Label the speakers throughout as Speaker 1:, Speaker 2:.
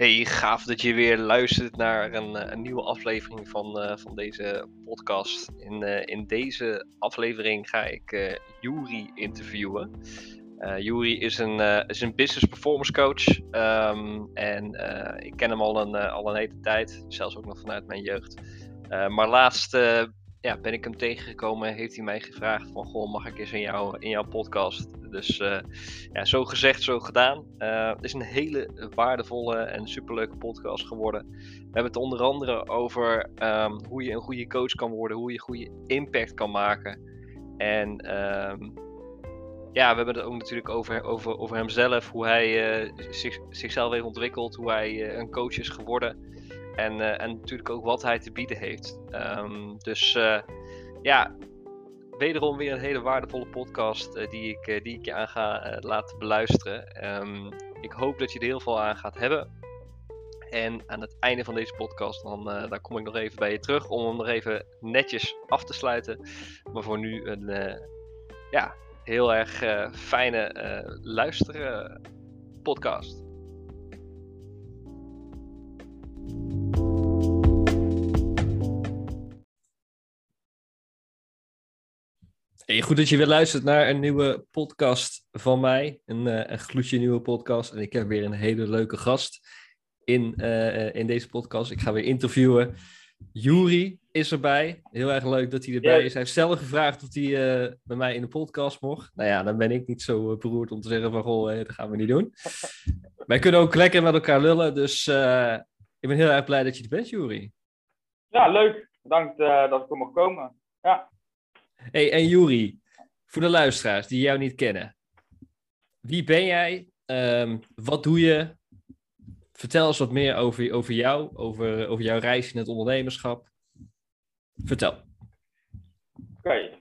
Speaker 1: Hey, gaaf dat je weer luistert naar een, eh, een nieuwe aflevering van, uh, van deze podcast. In, uh, in deze aflevering ga ik uh, interviewen. Juri is een, is een business performance coach. Um, en ik ken hem al een, al een hele tijd, zelfs ook nog vanuit mijn jeugd. maar laatst ja, ben ik hem tegengekomen en heeft hij mij gevraagd van... Goh, mag ik eens in, jou, in jouw podcast? Dus uh, ja, zo gezegd, zo gedaan. Uh, het is een hele waardevolle en superleuke podcast geworden. We hebben het onder andere over um, hoe je een goede coach kan worden. Hoe je goede impact kan maken. En um, ja, we hebben het ook natuurlijk over, over, over hemzelf. Hoe hij zich, zichzelf heeft ontwikkeld. Hoe hij een coach is geworden. En, uh, en natuurlijk ook wat hij te bieden heeft. Um, dus uh, ja, wederom weer een hele waardevolle podcast uh, die, ik, die ik je aan ga laten beluisteren. Um, ik hoop dat je er heel veel aan gaat hebben. En aan het einde van deze podcast, dan, dan kom ik nog even bij je terug om hem nog even netjes af te sluiten. Maar voor nu een ja, heel erg fijne luisteren podcast. Hey, goed dat je weer luistert naar een nieuwe podcast van mij. Een, uh, een gloedje nieuwe podcast. En ik heb weer een hele leuke gast in, uh, in deze podcast. Ik ga weer interviewen. Juri is erbij. Heel erg leuk dat hij erbij is. Hij heeft zelf gevraagd of hij uh, bij mij in de podcast mocht. Nou ja, dan ben ik niet zo beroerd om te zeggen van... Goh, dat gaan we niet doen. Wij kunnen ook lekker met elkaar lullen. Dus ik ben heel erg blij dat je er bent, Juri.
Speaker 2: Ja, leuk. Bedankt dat ik er mag komen. Ja.
Speaker 1: Hey, en Juri, voor de luisteraars die jou niet kennen. Wie ben jij? Um, wat doe je? Vertel eens wat meer over, over jou, over, over jouw reis in het ondernemerschap. Vertel. Oké.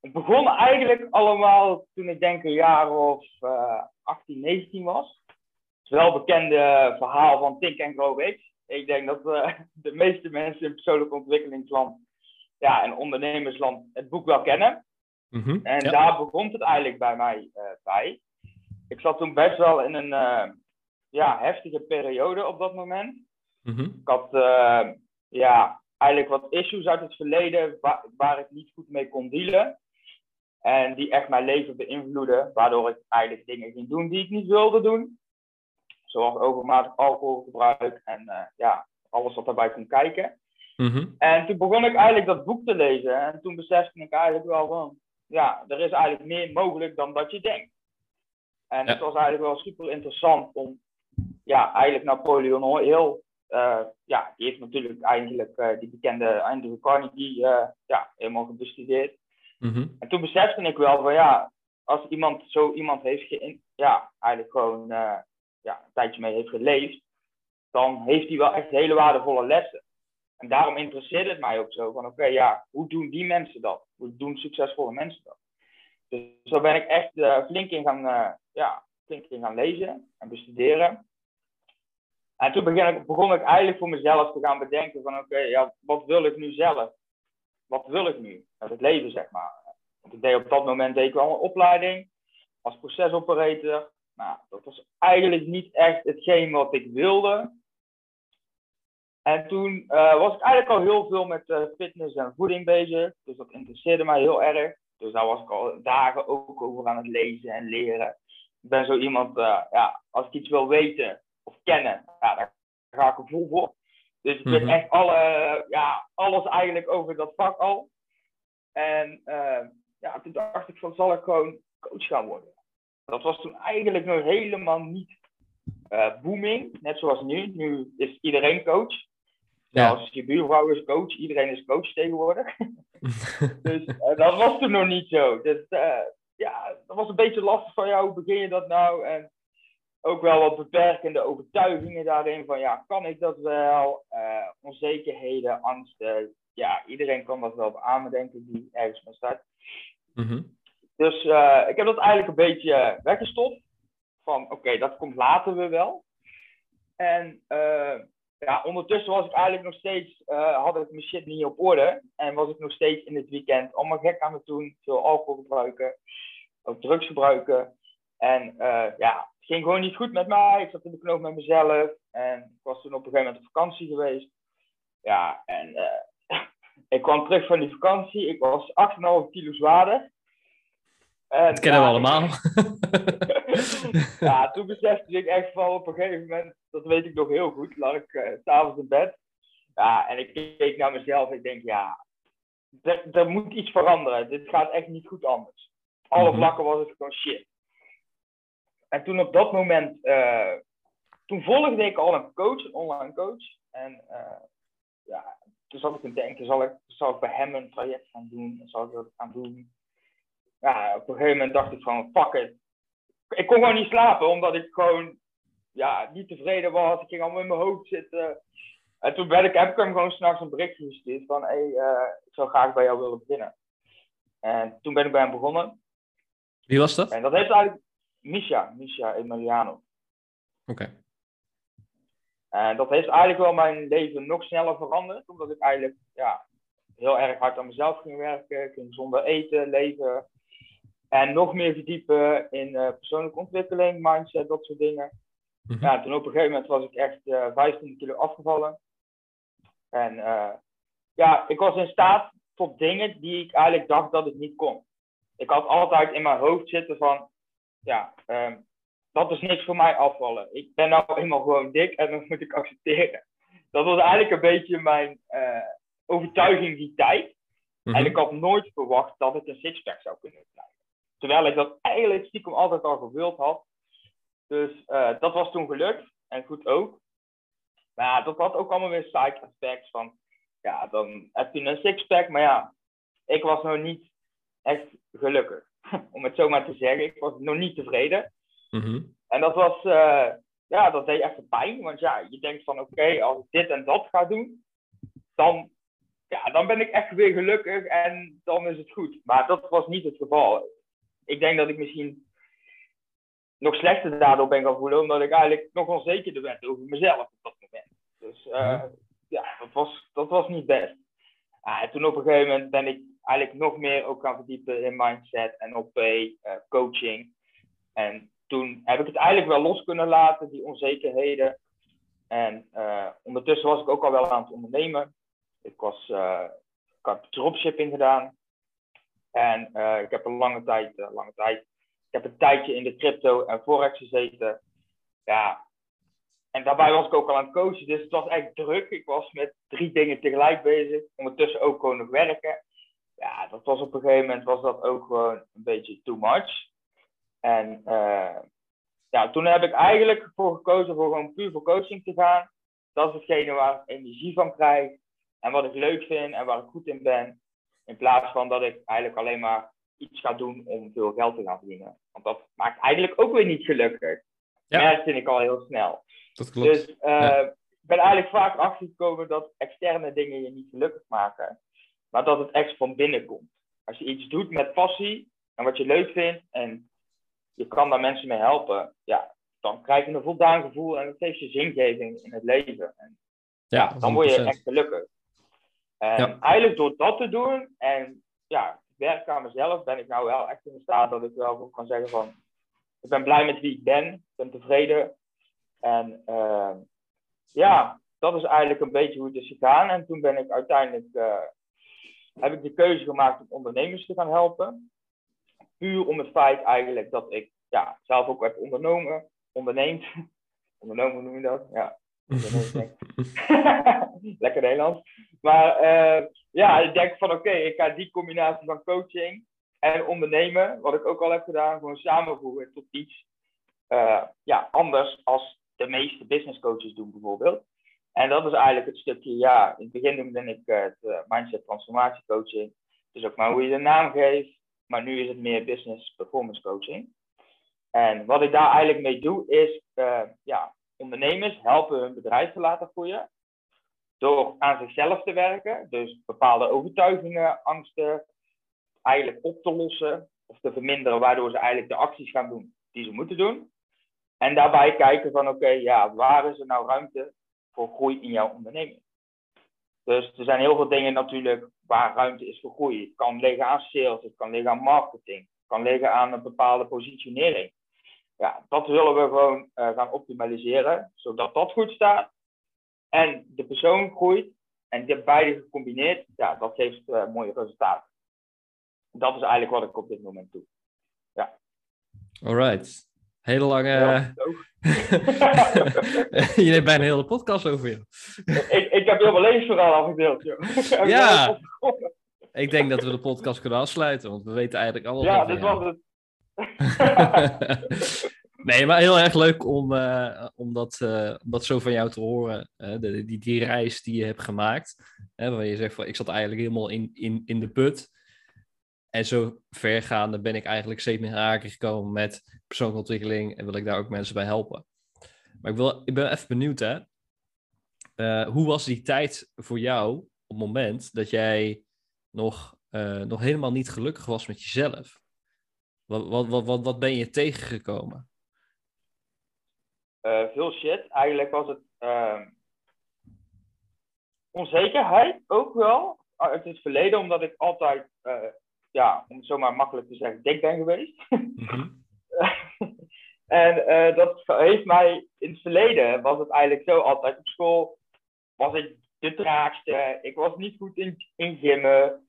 Speaker 2: Het begon eigenlijk allemaal toen ik denk een jaar of uh, 18, 19 was. Het is wel een bekende verhaal van Think and Grow Rich. Ik denk dat uh, de meeste mensen in persoonlijk ontwikkelingsland ja, en ondernemersland het boek wel kennen. Mm -hmm, en ja. daar begon het eigenlijk bij mij uh, bij. Ik zat toen best wel in een uh, ja, heftige periode op dat moment. Mm -hmm. Ik had uh, ja, eigenlijk wat issues uit het verleden waar, waar, ik niet goed mee kon dealen. En die echt mijn leven beïnvloeden, waardoor ik eigenlijk dingen ging doen die ik niet wilde doen. Zoals overmatig alcoholgebruik en ja, alles wat daarbij kon kijken. Mm-hmm. En toen begon ik eigenlijk dat boek te lezen. En toen besefte ik eigenlijk wel van, ja, er is eigenlijk meer mogelijk dan dat je denkt. En ja. het was eigenlijk wel super interessant om, ja, eigenlijk Napoleon heel, uh, ja, die heeft natuurlijk eigenlijk uh, die bekende Andrew Carnegie, uh, ja, helemaal gebestudeerd. Mm-hmm. En toen besefte ik wel van, ja, als iemand zo iemand heeft, ge ja, eigenlijk gewoon, ja, een tijdje mee heeft geleefd, dan heeft hij wel echt hele waardevolle lessen. En daarom interesseerde het mij ook zo van, oké, ja, hoe doen die mensen dat? Hoe doen succesvolle mensen dat? Dus zo ben ik echt uh, flink, in gaan, uh, ja, flink in gaan lezen en bestuderen. En toen begon ik, begon ik eigenlijk voor mezelf te gaan bedenken van, oké, ja, wat wil ik nu zelf? Wat wil ik nu met het leven, zeg maar? Want ik deed op dat moment deed ik wel een opleiding als procesoperator. Nou, dat was eigenlijk niet echt hetgeen wat ik wilde. En toen uh, was ik eigenlijk al heel veel met uh, fitness en voeding bezig. Dus dat interesseerde mij heel erg. Dus daar was ik al dagen ook over aan het lezen en leren. Ik ben zo iemand, uh, ja, als ik iets wil weten of kennen, ja, daar ga ik er vol voor. Dus ik weet mm -hmm. echt alle, ja, alles eigenlijk over dat vak al. En ja, toen dacht ik van, zal ik gewoon coach gaan worden? Dat was toen eigenlijk nog helemaal niet booming, net zoals nu. Nu is iedereen coach. Ja. Als je buurvrouw is coach, iedereen is coach tegenwoordig. dus uh, dat was toen nog niet zo. Dus uh, ja, dat was een beetje lastig van, ja, hoe begin je dat nou? En ook wel wat beperkende overtuigingen daarin van, ja, kan ik dat wel? Uh, onzekerheden, angsten. Ja, iedereen kan dat wel beamen, denk ik, die ergens mee staat. Mm -hmm. Dus ik heb dat eigenlijk een beetje weggestopt. Van, oké, okay, dat komt later weer wel. En ja, ondertussen was ik eigenlijk nog steeds, uh, had ik mijn shit niet op orde. En was ik nog steeds in het weekend allemaal gek aan het doen. Veel alcohol gebruiken, ook drugs gebruiken. En uh, ja, het ging gewoon niet goed met mij. Ik zat in de knoop met mezelf. En ik was toen op een gegeven moment op vakantie geweest. Ja, en uh, ik kwam terug van die vakantie. Ik was 8,5 kilo zwaarder.
Speaker 1: En, dat kennen we allemaal.
Speaker 2: ja, toen besefte ik echt van op een gegeven moment, dat weet ik nog heel goed, lag ik uh, s'avonds in bed. Ja, en ik keek naar mezelf en ik denk, ja, er, moet iets veranderen. Dit gaat echt niet goed anders. Alle mhm. vlakken was het gewoon shit. En toen op dat moment, uh, toen volgde ik al een coach, een online coach. En uh, ja, toen zat ik te denken, zal ik, zal ik bij hem een traject gaan doen? Zal ik dat gaan doen? Ja, op een gegeven moment dacht ik van, fuck it. Ik kon gewoon niet slapen, omdat ik gewoon ja, niet tevreden was. Ik ging allemaal in mijn hoofd zitten. En toen werd ik, heb ik hem gewoon s'nachts een berichtje gestuurd van, hé, hey, uh, ik zou graag bij jou willen beginnen. En toen ben ik bij hem begonnen.
Speaker 1: Wie was dat?
Speaker 2: En dat heeft eigenlijk Misha, Misha Emiliano.
Speaker 1: Oké.
Speaker 2: En dat heeft eigenlijk wel mijn leven nog sneller veranderd, omdat ik eigenlijk ja, heel erg hard aan mezelf ging werken, ging zonder eten, leven. En nog meer verdiepen in uh, persoonlijke ontwikkeling, mindset, dat soort dingen. Mm Ja, toen op een gegeven moment was ik echt uh, eh, 15 kilo afgevallen. En uh, ja, ik was in staat tot dingen die ik eigenlijk dacht dat ik niet kon. Ik had altijd in mijn hoofd zitten van, ja, um, dat is niks voor mij afvallen. Ik ben nou eenmaal gewoon dik en dat moet ik accepteren. Dat was eigenlijk een beetje mijn uh, overtuiging die tijd. Mhm. En ik had nooit verwacht dat ik een sixpack zou kunnen krijgen. Terwijl ik dat eigenlijk stiekem altijd al gewild had. Dus uh, dat was toen gelukt. En goed ook. Maar ja, dat had ook allemaal weer side effects van... Ja, dan heb je een sixpack. Maar ja, ik was nog niet echt gelukkig. Om het zo maar te zeggen. Ik was nog niet tevreden.
Speaker 1: Mhm.
Speaker 2: En dat was, uh, ja, dat deed echt pijn. Want ja, je denkt van oké, als ik dit en dat ga doen, dan, ja, dan ben ik echt weer gelukkig en dan is het goed. Maar dat was niet het geval. Ik denk dat ik misschien nog slechter daardoor ben gaan voelen, omdat ik eigenlijk nog onzekerder werd over mezelf op dat moment. Dus uh, ja, dat was, dat was niet best. en toen op een gegeven moment ben ik eigenlijk nog meer ook gaan verdiepen in mindset en op uh, coaching. En toen heb ik het eigenlijk wel los kunnen laten, die onzekerheden. En uh, ondertussen was ik ook al wel aan het ondernemen. Ik, was, uh, ik had dropshipping gedaan. En uh, ik heb een lange tijd, lange tijd, ik heb een tijdje in de crypto en forex gezeten. Ja, en daarbij was ik ook al aan het coachen, dus het was echt druk. Ik was met drie dingen tegelijk bezig. Ondertussen ook gewoon nog werken. Ja, dat was op een gegeven moment was dat ook gewoon een beetje too much. En uh, ja, toen heb ik eigenlijk voor gekozen voor gewoon puur voor coaching te gaan. Dat is hetgene waar ik energie van krijg. En wat ik leuk vind en waar ik goed in ben. In plaats van dat ik eigenlijk alleen maar iets ga doen om veel geld te gaan verdienen. Want dat maakt eigenlijk ook weer niet gelukkig. Ja. Dat vind ik al heel snel.
Speaker 1: Dat klopt.
Speaker 2: Dus uh, ik ben eigenlijk vaak achtergekomen dat externe dingen je niet gelukkig maken. Maar dat het echt van binnen komt. Als je iets doet met passie en wat je leuk vindt en je kan daar mensen mee helpen, ja, dan krijg je een voldaan gevoel en dat geeft je zingeving in het leven. En, ja, dan word je echt gelukkig. En eigenlijk door dat te doen en ja, werken aan mezelf, ben ik nou wel echt in staat dat ik wel kan zeggen van, ik ben blij met wie ik ben, ik ben tevreden. En uh, ja, dat is eigenlijk een beetje hoe het is gegaan. En toen ben ik uiteindelijk, uh, heb ik de keuze gemaakt om ondernemers te gaan helpen puur om het feit eigenlijk dat ik ja, zelf ook heb ondernomen, onderneemd. ondernomen noem je dat? Ja. Lekker Nederlands. Maar uh, ja, ik denk van oké, ik ga die combinatie van coaching en ondernemen, wat ik ook al heb gedaan, gewoon samenvoegen tot iets uh, ja, anders als de meeste business coaches doen bijvoorbeeld. En dat is eigenlijk het stukje, ja, in het begin noemde ik het uh, mindset transformatie coaching. Dus ook maar hoe je de naam geeft, maar nu is het meer business performance coaching. En wat ik daar eigenlijk mee doe, is uh, ja, ondernemers helpen hun bedrijf te laten groeien. Door aan zichzelf te werken, dus bepaalde overtuigingen, angsten eigenlijk op te lossen of te verminderen, waardoor ze eigenlijk de acties gaan doen die ze moeten doen. En daarbij kijken van oké, ja, waar is er nou ruimte voor groei in jouw onderneming? Dus er zijn heel veel dingen natuurlijk waar ruimte is voor groei. Het kan liggen aan sales, het kan liggen aan marketing, het kan liggen aan een bepaalde positionering. Ja, dat willen we gewoon gaan optimaliseren, zodat dat goed staat. En de persoon groeit. En die beide gecombineerd, ja, dat geeft mooie resultaten. Dat is eigenlijk wat ik op dit moment doe. Ja.
Speaker 1: Alright. Hele lange. Ja, je neemt bijna een hele podcast over je.
Speaker 2: ik, ik heb heel mijn levensverhaal afgedeeld, joh.
Speaker 1: ja. ik denk dat we de podcast kunnen afsluiten, want we weten eigenlijk alles.
Speaker 2: Ja, dit was het.
Speaker 1: nee, maar heel erg leuk om, uh, om, dat, om dat zo van jou te horen. De, die, die reis die je hebt gemaakt. Waar je zegt van ik zat eigenlijk helemaal in, in, in de put. En zo vergaande ben ik eigenlijk steeds meer aanraking gekomen met persoonlijke ontwikkeling en wil ik daar ook mensen bij helpen. Maar ik, wil, ik ben even benieuwd, hè. Hoe was die tijd voor jou op het moment dat jij nog, nog helemaal niet gelukkig was met jezelf? Wat, wat, wat, wat ben je tegengekomen?
Speaker 2: Uh, veel shit. Eigenlijk was het ehm, onzekerheid ook wel uit het verleden, omdat ik altijd ja, om het zomaar makkelijk te zeggen, dik ben geweest. Mhm. en uh, dat heeft mij in het verleden, was het eigenlijk zo, altijd op school was ik de traagste. Ik was niet goed in, in gymmen.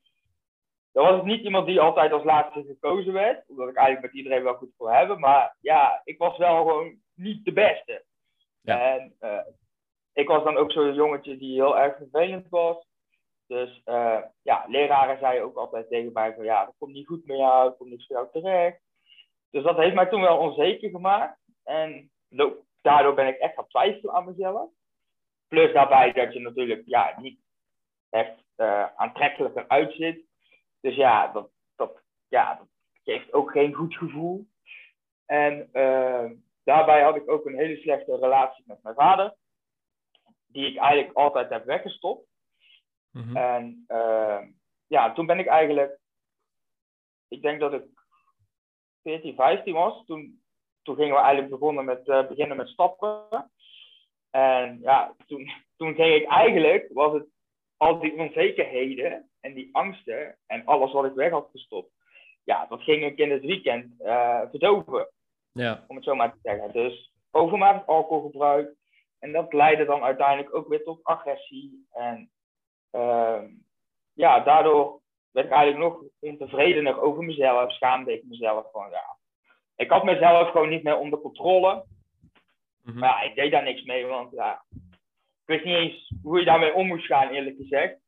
Speaker 2: Dan was ik niet iemand die altijd als laatste gekozen werd, omdat ik eigenlijk met iedereen wel goed voor hebben. Maar ja, ik was wel gewoon niet de beste. Ja. En uh, ik was dan ook zo'n jongetje die heel erg vervelend was. Dus uh, ja, leraren zeiden ook altijd tegen mij van ja, dat komt niet goed met jou, dat komt niet voor jou terecht. Dus dat heeft mij toen wel onzeker gemaakt. En daardoor ben ik echt gaan twijfelen aan mezelf. Plus daarbij dat je natuurlijk ja, niet echt uh, aantrekkelijker uitziet. Dus ja dat, dat, ja, dat geeft ook geen goed gevoel. En uh, daarbij had ik ook een hele slechte relatie met mijn vader. Die ik eigenlijk altijd heb weggestopt. Mhm. En uh, ja, toen ben ik eigenlijk, ik denk dat ik 14, 15 was. Toen, toen gingen we eigenlijk begonnen met, uh, beginnen met stappen. En ja, toen, toen ging ik eigenlijk, was het al die onzekerheden en die angsten en alles wat ik weg had gestopt. Ja, dat ging ik in het weekend uh, verdoven. Ja. Om het zo maar te zeggen. Dus overmatig alcoholgebruik. En dat leidde dan uiteindelijk ook weer tot agressie en Ehm, ja, daardoor werd ik eigenlijk nog ontevredener over mezelf. Schaamde ik mezelf van, ja. Ik had mezelf gewoon niet meer onder controle. Mhm. Maar ja, ik deed daar niks mee, want ja, ik wist niet eens hoe je daarmee om moest gaan, eerlijk gezegd.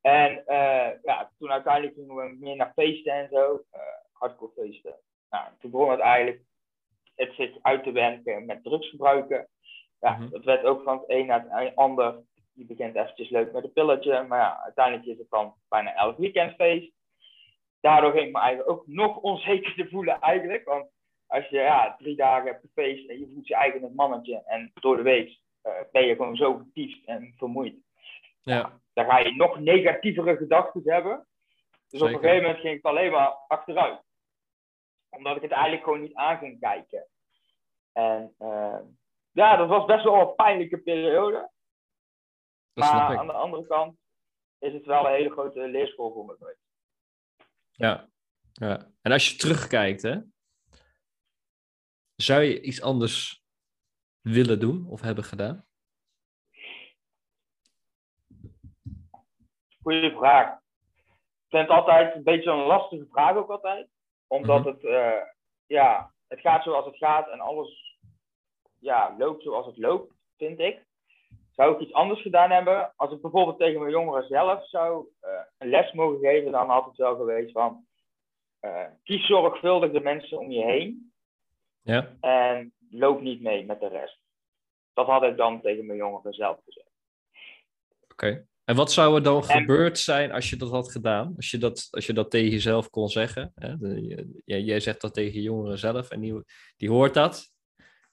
Speaker 2: En uh, ja, toen uiteindelijk gingen we meer naar feesten en zo, uh, hardcore feesten. Nou, toen begon het eigenlijk het zich uit te werken met drugsgebruiken. Ja, mm dat werd ook van het een naar het ander je begint eventjes leuk met een pilletje, maar ja, uiteindelijk is het dan bijna elk weekendfeest. Daardoor ging ik me eigenlijk ook nog onzeker voelen eigenlijk, want als je ja, drie dagen hebt gefeest en je voelt je eigen een mannetje en door de week uh, ben je gewoon zo getiefd en vermoeid. Ja. Dan ga je nog negatievere gedachten hebben. Dus op een gegeven moment ging ik alleen maar achteruit. Omdat ik het eigenlijk gewoon niet aan ging kijken. En uh, ja, dat was best wel een pijnlijke periode maar aan de andere kant is het wel een hele grote leerschool voor me geweest.
Speaker 1: Ja. ja. En als je terugkijkt, hè, zou je iets anders willen doen of hebben gedaan?
Speaker 2: Goeie vraag. Ik vind het altijd een beetje een lastige vraag ook altijd. Omdat mhm. het, uh, ja, het gaat zoals het gaat en alles ja, loopt zoals het loopt, vind ik. Zou ik iets anders gedaan hebben? Als ik bijvoorbeeld tegen mijn jongeren zelf zou uh, een les mogen geven, dan had het wel geweest van uh, kies zorgvuldig de mensen om je heen. Ja. En loop niet mee met de rest. Dat had ik dan tegen mijn jongeren zelf gezegd.
Speaker 1: Oké. En wat zou er dan gebeurd zijn als je dat had gedaan? Als je dat, als je dat tegen jezelf kon zeggen? Hè? jij, jij zegt dat tegen jongeren zelf en die, die hoort dat.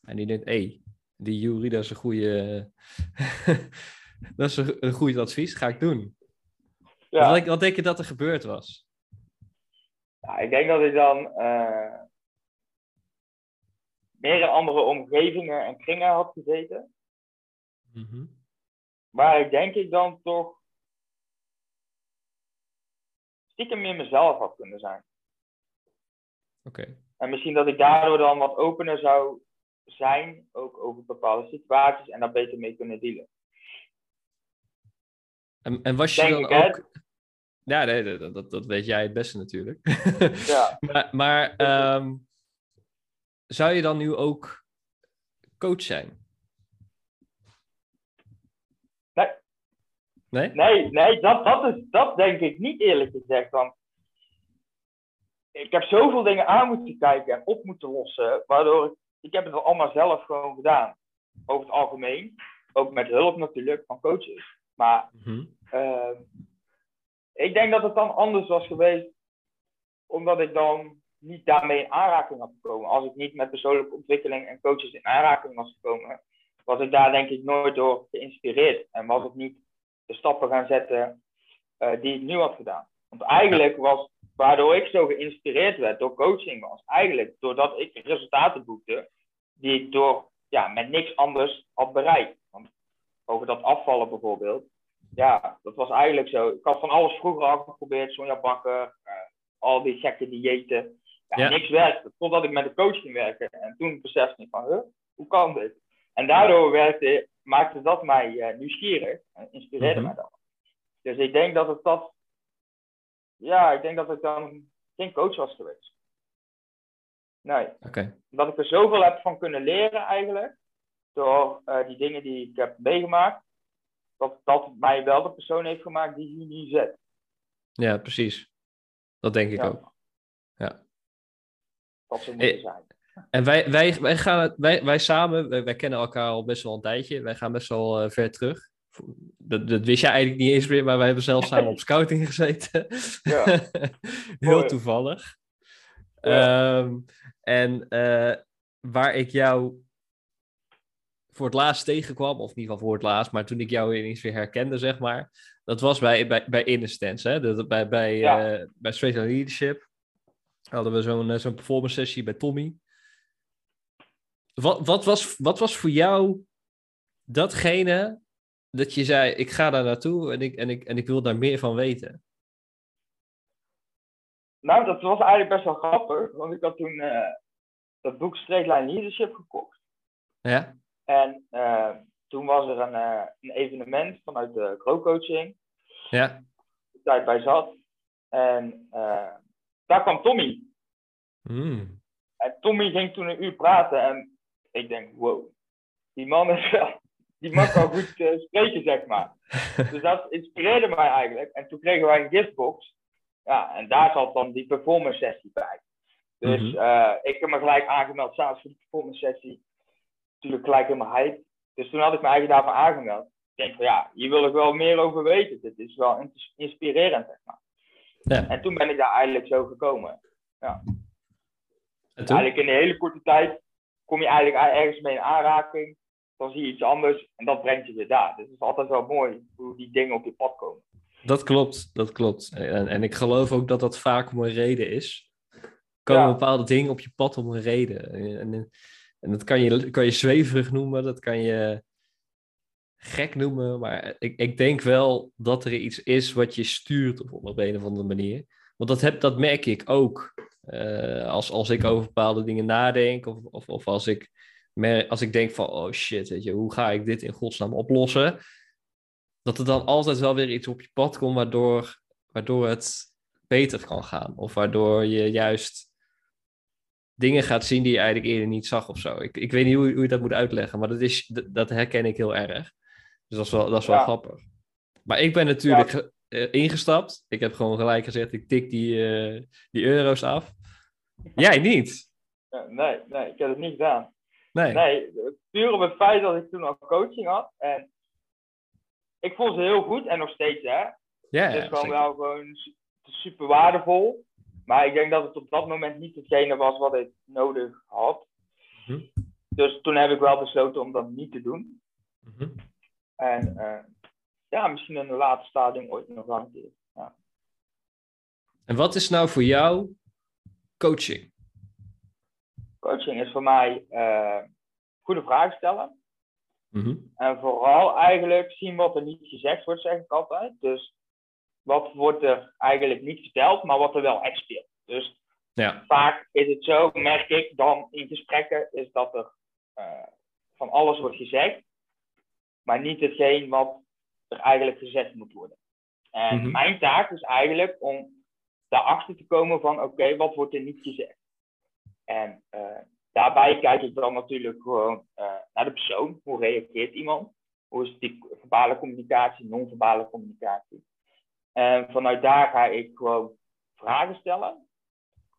Speaker 1: En die denkt, hé, hey, die Jury, dat is een goede, dat is een, goed advies, ga ik doen. Ja. Wat, wat, denk je dat er gebeurd was?
Speaker 2: Ja, ik denk dat ik dan uh, meer in andere omgevingen en kringen had gezeten. Mm Maar ik denk ik dan toch stiekem meer mezelf had kunnen zijn.
Speaker 1: Oké.
Speaker 2: En misschien dat ik daardoor dan wat opener zou zijn, ook over bepaalde situaties en daar beter mee kunnen dealen.
Speaker 1: En, en was je
Speaker 2: Denk
Speaker 1: dan
Speaker 2: ik, hè?
Speaker 1: ook... Ja, nee, dat, dat, dat weet jij het beste natuurlijk.
Speaker 2: Ja.
Speaker 1: maar maar ehm, zou je dan nu ook coach zijn?
Speaker 2: Nee.
Speaker 1: Nee?
Speaker 2: Nee, nee dat, dat, is, dat denk ik niet eerlijk gezegd. Want ik heb zoveel dingen aan moeten kijken en op moeten lossen, waardoor ik, ik heb het wel allemaal zelf gewoon gedaan. Over het algemeen. Ook met hulp natuurlijk van coaches. Maar
Speaker 1: Mhm.
Speaker 2: eh, ik denk dat het dan anders was geweest, omdat ik dan niet daarmee in aanraking had gekomen. Als ik niet met persoonlijke ontwikkeling en coaches in aanraking was gekomen, was ik daar denk ik nooit door geïnspireerd. En was ik niet de stappen gaan zetten eh, die ik nu had gedaan. Want eigenlijk was, waardoor ik zo geïnspireerd werd door coaching, was eigenlijk doordat ik resultaten boekte die ik door, ja, met niks anders had bereikt. Want over dat afvallen bijvoorbeeld, ja, dat was eigenlijk zo. Ik had van alles vroeger al geprobeerd, Sonja Bakker, eh, al die gekke diëten. Ja,
Speaker 1: Ja.
Speaker 2: Niks werkte, totdat ik met de coach ging werken. En toen besefte ik van, huh, hoe kan dit? En daardoor werkte, maakte dat mij eh, nieuwsgierig en inspireerde
Speaker 1: Mhm.
Speaker 2: mij dat. Dus ik denk dat het dat, ja, ik denk dat ik dan geen coach was geweest. Nee,
Speaker 1: Oké.
Speaker 2: dat ik er zoveel heb van kunnen leren eigenlijk, door eh, die dingen die ik heb meegemaakt, dat dat mij wel de persoon heeft gemaakt die hier nu zit.
Speaker 1: Ja, precies. Dat denk ik
Speaker 2: Ja.
Speaker 1: ook. Ja.
Speaker 2: Dat ze moeten
Speaker 1: Eh,
Speaker 2: zijn.
Speaker 1: En wij, wij, wij, gaan wij, wij samen, wij, wij kennen elkaar al best wel een tijdje. Wij gaan best wel eh, ver terug. Dat, dat wist je eigenlijk niet eens meer, maar wij hebben zelf samen op scouting gezeten.
Speaker 2: Ja.
Speaker 1: Heel
Speaker 2: Mooi.
Speaker 1: toevallig.
Speaker 2: Ja.
Speaker 1: Ehm, en eh, waar ik jou voor het laatst tegenkwam, of in ieder geval voor het laatst, maar toen ik jou ineens weer herkende, zeg maar, dat was bij, bij, bij hè? Dat, bij, bij,
Speaker 2: Ja.
Speaker 1: eh, bij Straight Leadership hadden we zo'n zo'n performance sessie bij Tommy. Wat, wat, was, wat was voor jou datgene dat je zei, ik ga daar naartoe en ik, en ik, en ik wil daar meer van weten?
Speaker 2: Nou, dat was eigenlijk best wel grappig, want ik had toen eh, dat boek Straight Line Leadership gekocht.
Speaker 1: Ja?
Speaker 2: En eh, toen was er een, eh, een evenement vanuit de Grow Coaching,
Speaker 1: Ja?
Speaker 2: waar ik bij zat. En daar kwam Tommy.
Speaker 1: Hmm.
Speaker 2: En Tommy ging toen een uur praten en ik denk, wow, die man is wel, die man kan goed eh, spreken, zeg maar. Dus dat inspireerde mij eigenlijk. En toen kregen wij een giftbox. Ja, en daar zat dan die performance sessie bij. Dus
Speaker 1: Mhm.
Speaker 2: eh, ik heb me gelijk aangemeld s'avonds voor de performance sessie. Natuurlijk gelijk helemaal hype. Dus toen had ik me eigenlijk daarvoor aangemeld. Ik denk van ja, hier wil ik wel meer over weten. Dit is wel ins- inspirerend, zeg maar.
Speaker 1: Ja.
Speaker 2: En toen ben ik daar eigenlijk zo gekomen.
Speaker 1: En toen?
Speaker 2: Eigenlijk in een hele korte tijd kom je eigenlijk ergens mee in aanraking. Dan zie je iets anders en dat brengt je weer daar. Dus het is altijd wel mooi hoe die dingen op je pad komen.
Speaker 1: Dat klopt, dat klopt. En, en ik geloof ook dat dat vaak om een reden is. Er komen
Speaker 2: Ja.
Speaker 1: bepaalde dingen op je pad om een reden. En, en, en dat kan je, kan je zweverig noemen, dat kan je gek noemen. Maar ik, ik denk wel dat er iets is wat je stuurt op, op een of andere manier. Want dat, heb, dat merk ik ook. Eh, als, als ik over bepaalde dingen nadenk, of, of, of als, ik als ik denk van, oh shit, weet je, hoe ga ik dit in godsnaam oplossen? Dat er dan altijd wel weer iets op je pad komt waardoor, waardoor het beter kan gaan. Of waardoor je juist dingen gaat zien die je eigenlijk eerder niet zag of zo. Ik, ik weet niet hoe, hoe je dat moet uitleggen, maar dat, is, dat, herken ik heel erg. Dus dat is wel, dat is wel
Speaker 2: Ja.
Speaker 1: grappig. Maar ik ben natuurlijk eh, ingestapt. Ik heb gewoon gelijk gezegd, ik tik die, eh, die euro's af. Jij niet?
Speaker 2: Nee, nee, ik heb het niet gedaan.
Speaker 1: Nee.
Speaker 2: Nee, puur op het feit dat ik toen al coaching had. En ik vond ze heel goed en nog steeds, hè.
Speaker 1: Ja,
Speaker 2: Het is gewoon
Speaker 1: zeker.
Speaker 2: wel gewoon su- super waardevol. Maar ik denk dat het op dat moment niet hetgene was wat ik nodig had.
Speaker 1: Mhm.
Speaker 2: Dus toen heb ik wel besloten om dat niet te doen.
Speaker 1: Mhm.
Speaker 2: En eh, ja, misschien in een later stadium ooit nog wel een keer. Ja.
Speaker 1: En wat is nou voor jou coaching?
Speaker 2: Coaching is voor mij eh, goede vragen stellen.
Speaker 1: Mhm.
Speaker 2: En vooral eigenlijk zien wat er niet gezegd wordt, zeg ik altijd. Dus wat wordt er eigenlijk niet verteld, maar wat er wel echt speelt. Dus
Speaker 1: Ja.
Speaker 2: Vaak is het zo, merk ik dan in gesprekken, is dat er uh, van alles wordt gezegd, maar niet hetgeen wat er eigenlijk gezegd moet worden. En
Speaker 1: Mhm.
Speaker 2: mijn taak is eigenlijk om daarachter te komen van, oké, wat wordt er niet gezegd? En uh, daarbij kijk ik dan natuurlijk gewoon uh, naar de persoon. Hoe reageert iemand? Hoe is die verbale communicatie, non-verbale communicatie? En vanuit daar ga ik gewoon vragen stellen.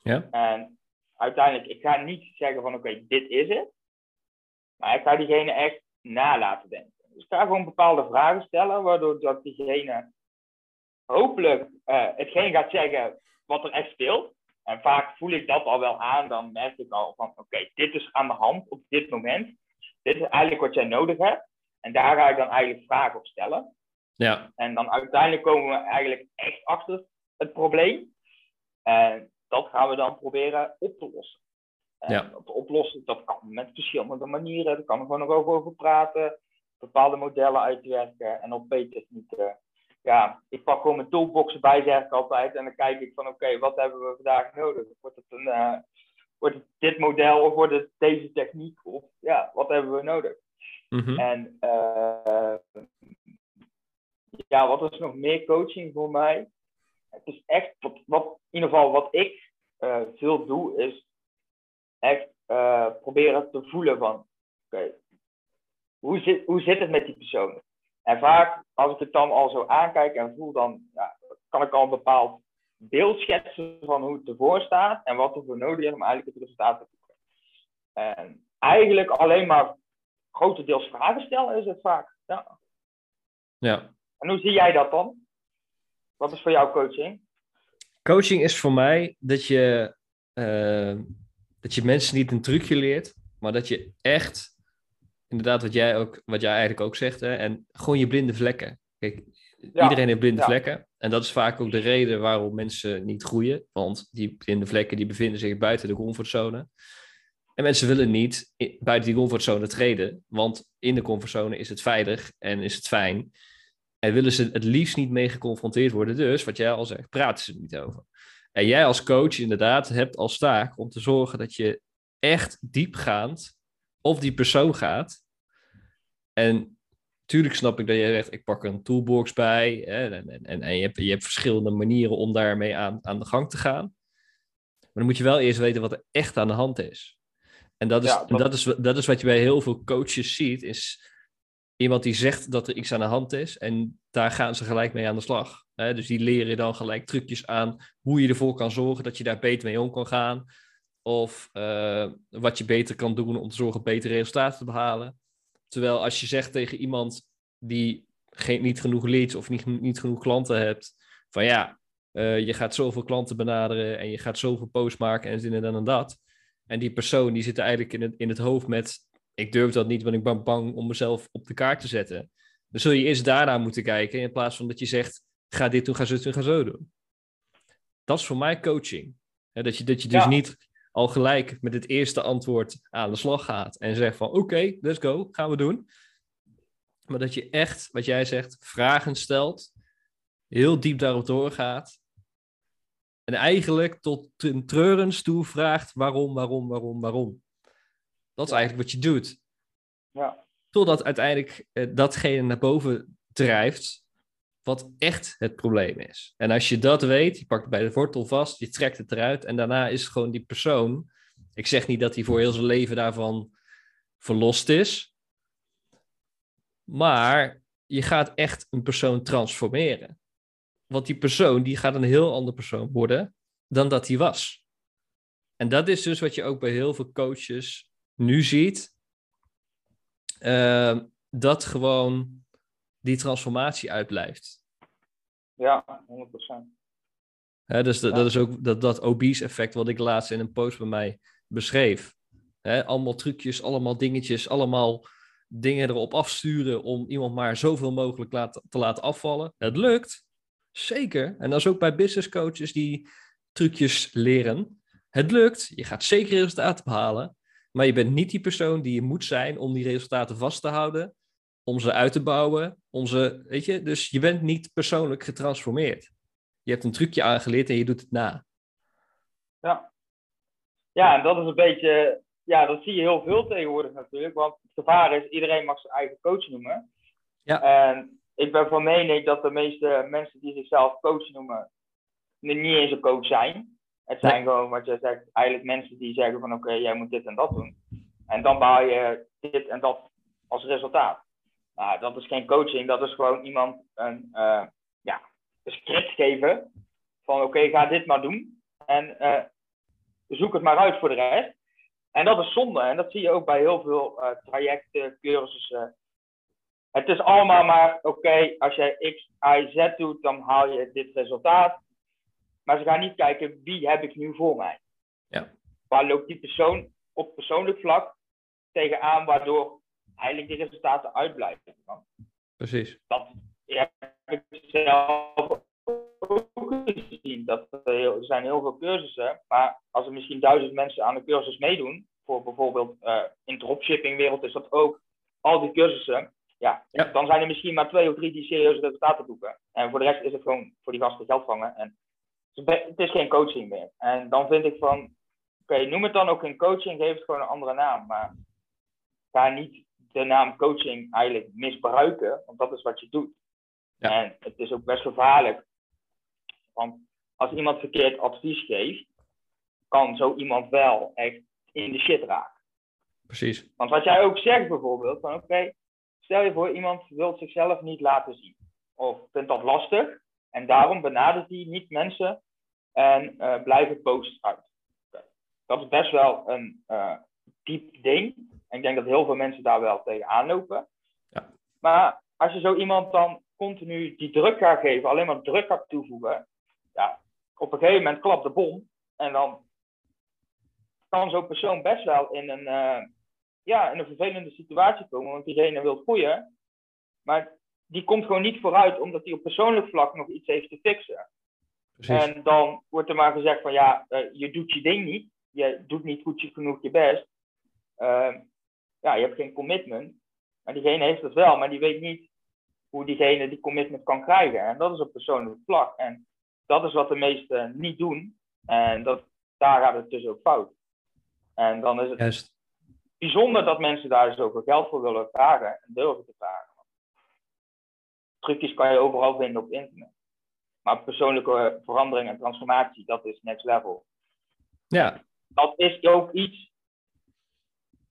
Speaker 1: Ja.
Speaker 2: En uiteindelijk, ik ga niet zeggen van oké, dit is het. Maar ik ga diegene echt na laten denken. Dus ik ga gewoon bepaalde vragen stellen, waardoor dat diegene hopelijk uh, hetgeen gaat zeggen wat er echt speelt. En vaak voel ik dat al wel aan, dan merk ik al van oké, dit is aan de hand op dit moment. Dit is eigenlijk wat jij nodig hebt. En daar ga ik dan eigenlijk vragen op stellen.
Speaker 1: Ja.
Speaker 2: En dan uiteindelijk komen we eigenlijk echt achter het probleem. En dat gaan we dan proberen op te lossen. En
Speaker 1: Ja.
Speaker 2: op te oplossen, dat kan met verschillende manieren. Daar kan er gewoon nog over praten. Bepaalde modellen uitwerken en op P-technieken. Ja, ik pak gewoon mijn toolbox erbij, zeg ik altijd. En dan kijk ik van, oké, wat hebben we vandaag nodig? Wordt het, een, eh, wordt het dit model of wordt het deze techniek? Of ja, wat hebben we nodig?
Speaker 1: Mhm.
Speaker 2: En eh, ja, wat is nog meer coaching voor mij? Het is echt, wat, wat in ieder geval wat ik eh, veel doe, is echt proberen te voelen van, oké, hoe, zit, hoe zit het met die persoon? En vaak, als ik het dan al zo aankijk en voel, dan ja, kan ik al een bepaald beeld schetsen van hoe het ervoor staat en wat er voor nodig is om eigenlijk het resultaat te boeken. En eigenlijk alleen maar grotendeels vragen stellen is het vaak. Ja.
Speaker 1: Ja.
Speaker 2: En hoe zie jij dat dan? Wat is voor jou coaching?
Speaker 1: Coaching is voor mij dat je, eh, dat je mensen niet een trucje leert, maar dat je echt, inderdaad, wat jij, ook, wat jij eigenlijk ook zegt, hè, en gewoon je blinde vlekken. Kijk,
Speaker 2: Ja,
Speaker 1: iedereen heeft blinde
Speaker 2: ja.
Speaker 1: vlekken. En dat is vaak ook de reden waarom mensen niet groeien. Want die blinde vlekken die bevinden zich buiten de comfortzone. En mensen willen niet buiten die comfortzone treden. Want in de comfortzone is het veilig en is het fijn. En willen ze het liefst niet mee geconfronteerd worden. Dus, wat jij al zegt, praten ze er niet over. En jij als coach inderdaad hebt als taak om te zorgen dat je echt diepgaand op die persoon gaat. En tuurlijk snap ik dat jij zegt, ik pak er een toolbox bij. Hè, en, en, en, en je, hebt, je hebt verschillende manieren om daarmee aan, aan de gang te gaan. Maar dan moet je wel eerst weten wat er echt aan de hand is. En dat is,
Speaker 2: Ja, dat-
Speaker 1: dat is, dat is wat je bij heel veel coaches ziet, is iemand die zegt dat er iets aan de hand is en daar gaan ze gelijk mee aan de slag. Hè? Dus die leren je dan gelijk trucjes aan hoe je ervoor kan zorgen dat je daar beter mee om kan gaan. Of eh, wat je beter kan doen om te zorgen betere resultaten te behalen. Terwijl als je zegt tegen iemand die geen, niet genoeg leads of niet, niet genoeg klanten hebt, van ja, eh, je gaat zoveel klanten benaderen en je gaat zoveel posts maken en dit en en dat. En die persoon die zit eigenlijk in het, in het hoofd met, ik durf dat niet, want ik ben bang om mezelf op de kaart te zetten. Dan zul je eerst daarna moeten kijken in plaats van dat je zegt, ga dit doen, ga zo doen, ga zo doen. Dat is voor mij coaching. Dat, je, dat je dus
Speaker 2: Ja.
Speaker 1: niet al gelijk met het eerste antwoord aan de slag gaat en zegt van oké, let's go, gaan we doen. Maar dat je echt, wat jij zegt, vragen stelt, heel diep daarop doorgaat. En eigenlijk tot ten treurens toe vraagt waarom, waarom, waarom, waarom. Dat is eigenlijk wat je doet.
Speaker 2: Ja.
Speaker 1: Totdat uiteindelijk eh, datgene naar boven drijft wat echt het probleem is. En als je dat weet, je pakt het bij de wortel vast, je trekt het eruit en daarna is het gewoon die persoon. Ik zeg niet dat hij voor heel zijn leven daarvan verlost is, maar je gaat echt een persoon transformeren. Want die persoon die gaat een heel ander persoon worden dan dat hij was. En dat is dus wat je ook bij heel veel coaches nu ziet. Ehm, dat gewoon die transformatie uitblijft.
Speaker 2: Ja, 100%.
Speaker 1: Hè, dus dat,
Speaker 2: Ja.
Speaker 1: dat is ook dat, dat obese effect wat ik laatst in een post bij mij beschreef. Allemaal trucjes, allemaal dingetjes, allemaal dingen erop afsturen om iemand maar zoveel mogelijk laat, te laten afvallen. Het lukt, zeker. En dat is ook bij business coaches die trucjes leren. Het lukt, je gaat zeker resultaten behalen, maar je bent niet die persoon die je moet zijn om die resultaten vast te houden, om ze uit te bouwen, om ze, weet je, dus je bent niet persoonlijk getransformeerd. Je hebt een trucje aangeleerd en je doet het na.
Speaker 2: Ja. ja, en dat is een beetje, ja, dat zie je heel veel tegenwoordig natuurlijk. Want het gevaar is, iedereen mag zijn eigen coach noemen.
Speaker 1: Ja.
Speaker 2: En ik ben van mening dat de meeste mensen die zichzelf coach noemen, niet eens een coach zijn. Het zijn gewoon, wat je zegt, eigenlijk mensen die zeggen van oké, jij moet dit en dat doen. En dan behaal je dit en dat als resultaat. Nou, dat is geen coaching, dat is gewoon iemand een, uh, ja, een script geven van oké, ga dit maar doen. En uh, zoek het maar uit voor de rest. En dat is zonde. En dat zie je ook bij heel veel uh, trajecten, cursussen. Het is allemaal maar, oké, als jij X, Y, Z doet, dan haal je dit resultaat. Maar ze gaan niet kijken, wie heb ik nu voor mij?
Speaker 1: Ja.
Speaker 2: Waar loopt die persoon op persoonlijk vlak tegenaan, waardoor eigenlijk die resultaten uitblijven?
Speaker 1: Precies.
Speaker 2: Dat heb ik zelf ook gezien. Dat er, zijn heel veel cursussen, maar als er misschien duizend mensen aan de cursus meedoen, voor bijvoorbeeld uh, in dropshipping wereld is dat ook, al die cursussen, ja,
Speaker 1: Ja.
Speaker 2: dan zijn er misschien maar twee of drie die serieuze resultaten boeken. En voor de rest is het gewoon voor die gasten geld vangen. En het is geen coaching meer. En dan vind ik van, oké, noem het dan ook geen coaching, geef het gewoon een andere naam. Maar ga niet de naam coaching eigenlijk misbruiken, want dat is wat je doet.
Speaker 1: Ja.
Speaker 2: En het is ook best gevaarlijk. Want als iemand verkeerd advies geeft, kan zo iemand wel echt in de shit raken.
Speaker 1: Precies.
Speaker 2: Want wat jij ook zegt bijvoorbeeld, van oké, stel je voor iemand wil zichzelf niet laten zien. Of vindt dat lastig. En daarom benadert hij niet mensen en eh, blijven posts uit. Dat is best wel een eh, diep ding. En ik denk dat heel veel mensen daar wel tegen aanlopen.
Speaker 1: Ja.
Speaker 2: Maar als je zo iemand dan continu die druk gaat geven, alleen maar druk gaat toevoegen, ja, op een gegeven moment klapt de bom. En dan kan zo'n persoon best wel in een, eh, ja, in een vervelende situatie komen, want diegene wil groeien. Maar die komt gewoon niet vooruit omdat hij op persoonlijk vlak nog iets heeft te fixen.
Speaker 1: Precies.
Speaker 2: En dan wordt er maar gezegd van ja, eh, je doet je ding niet. Je doet niet goed genoeg je best. Uh, ja, je hebt geen commitment. Maar diegene heeft het wel, maar die weet niet hoe diegene die commitment kan krijgen. En dat is op persoonlijk vlak. En dat is wat de meesten niet doen. En dat, daar gaat het dus ook fout. En dan is het
Speaker 1: Juist.
Speaker 2: bijzonder dat mensen daar zoveel geld voor willen vragen en durven te vragen. Trucjes kan je overal vinden op internet. Maar persoonlijke verandering en transformatie, dat is next level.
Speaker 1: Ja,
Speaker 2: Dat is ook iets.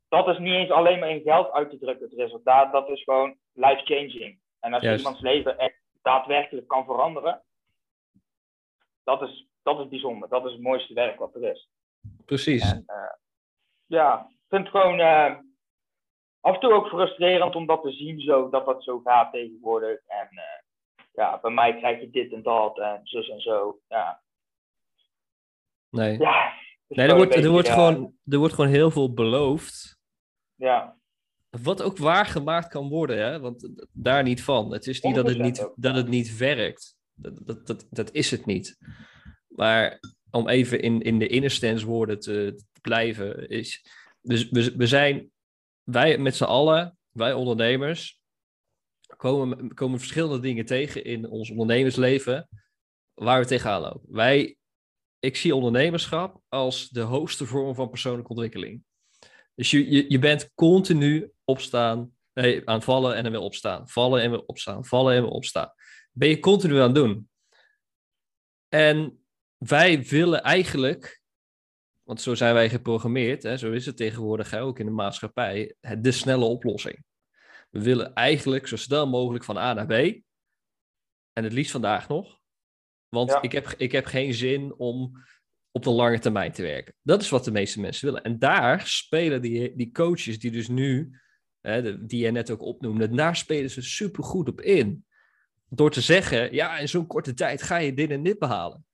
Speaker 2: Dat is niet eens alleen maar in geld uit te drukken, het resultaat. Dat is gewoon life-changing. En als je
Speaker 1: Juist.
Speaker 2: iemands leven echt daadwerkelijk kan veranderen, dat is, dat is bijzonder. Dat is het mooiste werk wat er is.
Speaker 1: precies.
Speaker 2: En, eh, ja, ik vind het gewoon eh, af en toe ook frustrerend om dat te zien, zo, dat dat zo gaat tegenwoordig. En eh, ja, bij mij krijg je dit en dat en zus en zo. Ja,
Speaker 1: Nee,
Speaker 2: ja
Speaker 1: nee er, wordt, er, wordt gewoon, er wordt gewoon heel veel beloofd.
Speaker 2: Ja,
Speaker 1: Wat ook waargemaakt kan worden, hè? want daar niet van. Het is niet dat het
Speaker 2: 100%
Speaker 1: niet, dat het niet werkt. Dat, dat, dat, dat is het niet. Maar om even in, in de innerstands woorden te, te blijven, is. Dus we, we zijn, wij met z'n allen, wij ondernemers, komen, komen verschillende dingen tegen in ons ondernemersleven waar we tegenaan lopen. Wij, ik zie ondernemerschap als de hoogste vorm van persoonlijke ontwikkeling. Dus je, je, je bent continu opstaan, nee, aan vallen en dan weer opstaan. Vallen en weer opstaan, vallen en weer opstaan. Ben je continu aan het doen. En wij willen eigenlijk, want zo zijn wij geprogrammeerd, hè, zo is het tegenwoordig hè, ook in de maatschappij, de snelle oplossing. We willen eigenlijk zo snel mogelijk van A naar B. En het liefst vandaag nog. Want
Speaker 2: Ja.
Speaker 1: ik, heb, ik heb geen zin om op de lange termijn te werken. Dat is wat de meeste mensen willen. En daar spelen die, die coaches die dus nu, hè, die je net ook opnoemde, daar spelen ze supergoed op in. Door te zeggen, ja, in zo'n korte tijd ga je dit en dit behalen.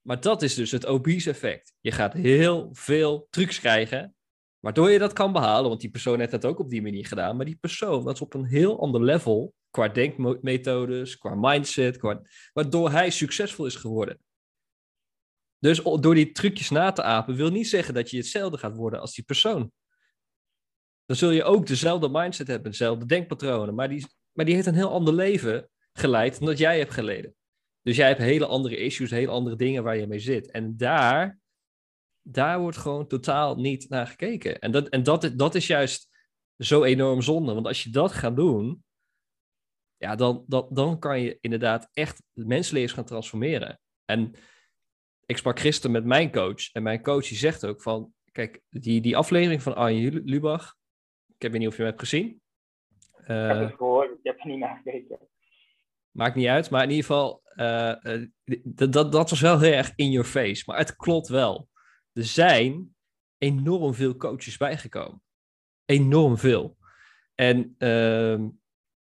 Speaker 1: Maar dat is dus het obese effect. Je gaat heel veel trucs krijgen, waardoor je dat kan behalen. Want die persoon heeft dat ook op die manier gedaan. Maar die persoon, is op een heel ander level, qua denkmethodes, qua mindset, qua, waardoor hij succesvol is geworden. Dus door die trucjes na te apen, wil niet zeggen dat je hetzelfde gaat worden als die persoon. Dan zul je ook dezelfde mindset hebben, dezelfde denkpatronen, maar die, maar die heeft een heel ander leven geleid dan dat jij hebt geleden. Dus jij hebt hele andere issues, hele andere dingen waar je mee zit. En daar daar wordt gewoon totaal niet naar gekeken. En dat, en dat, dat is juist zo enorm zonde. Want als je dat gaat doen, ja, dan, dan, dan kan je inderdaad echt mensenlevens gaan transformeren. En ik sprak gisteren met mijn coach. En mijn coach die zegt ook van... Kijk, die, die aflevering van Arjen Lubach... Ik weet niet of je hem hebt gezien.
Speaker 2: ik heb het gehoord, ik heb er niet naar gekeken.
Speaker 1: Maakt niet uit, maar in ieder geval... Uh, dat, dat, dat was wel heel erg in your face. Maar het klopt wel. Er zijn enorm veel coaches bijgekomen. Enorm veel. En... Uh,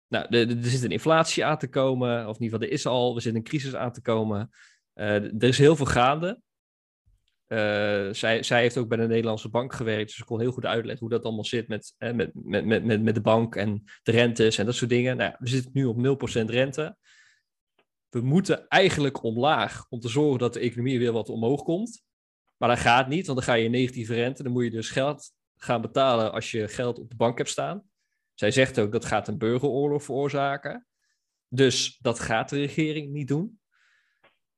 Speaker 1: nou, er, zit een inflatie aan te komen, of in ieder geval, er is al, er zit een crisis aan te komen. Uh, er is heel veel gaande. Uh, zij, zij heeft ook bij de Nederlandse bank gewerkt, dus ik kon heel goed uitleggen hoe dat allemaal zit met, eh, met, met, met, met de bank en de rentes en dat soort dingen. Nou, we zitten nu op 0% rente. We moeten eigenlijk omlaag om te zorgen dat de economie weer wat omhoog komt. Maar dat gaat niet, want dan ga je negatieve rente. Dan moet je dus geld gaan betalen als je geld op de bank hebt staan. Zij zegt ook dat gaat een burgeroorlog veroorzaken. Dus dat gaat de regering niet doen.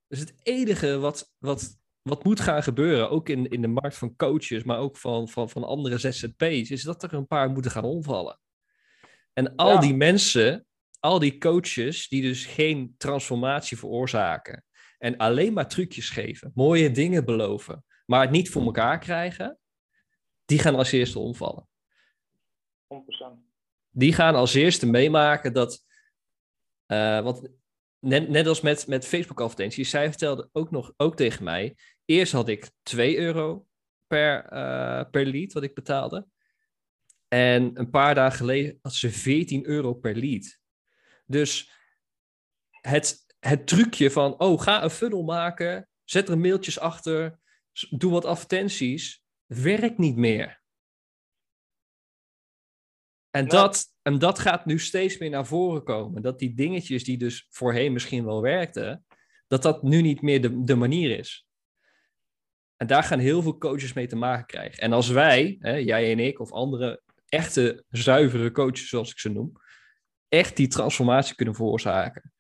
Speaker 1: Dus het enige wat, wat, wat moet gaan gebeuren, ook in, in de markt van coaches, maar ook van, van, van andere ZZP's, is dat er een paar moeten gaan omvallen. En al die mensen, al die coaches die dus geen transformatie veroorzaken en alleen maar trucjes geven, mooie dingen beloven, maar het niet voor elkaar krijgen, die gaan als eerste omvallen.
Speaker 2: 100%
Speaker 1: die gaan als eerste meemaken dat. Uh, want net, net als met, met Facebook-advertenties, zij vertelde ook nog ook tegen mij. Eerst had ik 2 euro per, uh, per lead wat ik betaalde. En een paar dagen geleden had ze 14 euro per lead. Dus het, het trucje van, oh, ga een funnel maken, zet er mailtjes achter, doe wat advertenties, werkt niet meer. En, dat, en dat gaat nu steeds meer naar voren komen. Dat die dingetjes die dus voorheen misschien wel werkten, dat dat nu niet meer de, de manier is. En daar gaan heel veel coaches mee te maken krijgen. En als wij, hè, jij en ik of andere echte zuivere coaches, zoals ik ze noem, echt die transformatie kunnen veroorzaken,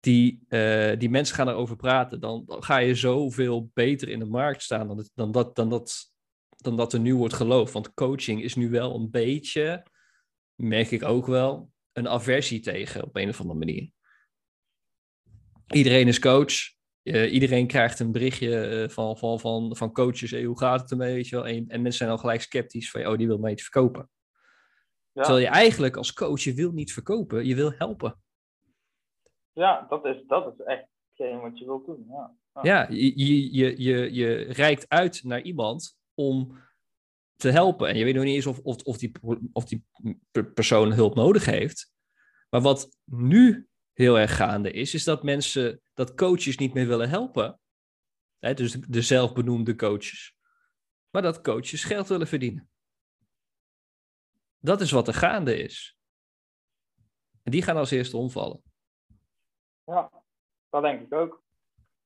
Speaker 1: die, uh, die mensen gaan erover praten, dan, dan, ga je zoveel beter in de markt staan dan, dan, dat, dan dat dan dat er nu wordt geloofd. Want coaching is nu wel een beetje, merk ik ook wel, een aversie tegen op een of andere manier. Iedereen is coach. Uh, iedereen krijgt een berichtje uh, van, van, van, van coaches. Hey, hoe gaat het ermee? Weet je wel? En, en, mensen zijn al gelijk sceptisch van, oh, die wil mij iets verkopen. Ja. Terwijl je eigenlijk als coach, je wil niet verkopen, je wil helpen.
Speaker 2: Ja, dat is, dat is echt hetgeen wat je wilt doen. Ja,
Speaker 1: ja. ja je, je, je, je reikt uit naar iemand om te helpen. En je weet nog niet eens of, of, of, die, of die persoon hulp nodig heeft. Maar wat nu heel erg gaande is, is dat mensen, dat coaches niet meer willen helpen. Hè, dus de, de zelfbenoemde coaches. Maar dat coaches geld willen verdienen. Dat is wat er gaande is. En die gaan als eerste omvallen.
Speaker 2: Ja, dat denk ik ook.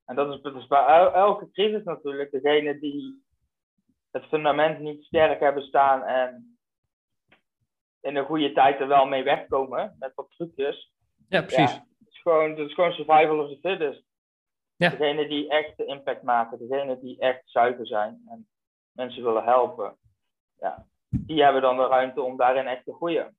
Speaker 2: En dat is, dat is bij elke crisis natuurlijk. Degene die het fundament niet sterk hebben staan en in een goede tijd er wel mee wegkomen met wat trucjes.
Speaker 1: Ja, precies.
Speaker 2: het, is gewoon, het is gewoon survival of the fittest. Ja. Degene die echt de impact maken, degene die echt zuiver zijn en mensen willen helpen, ja, die hebben dan de ruimte om daarin echt te groeien.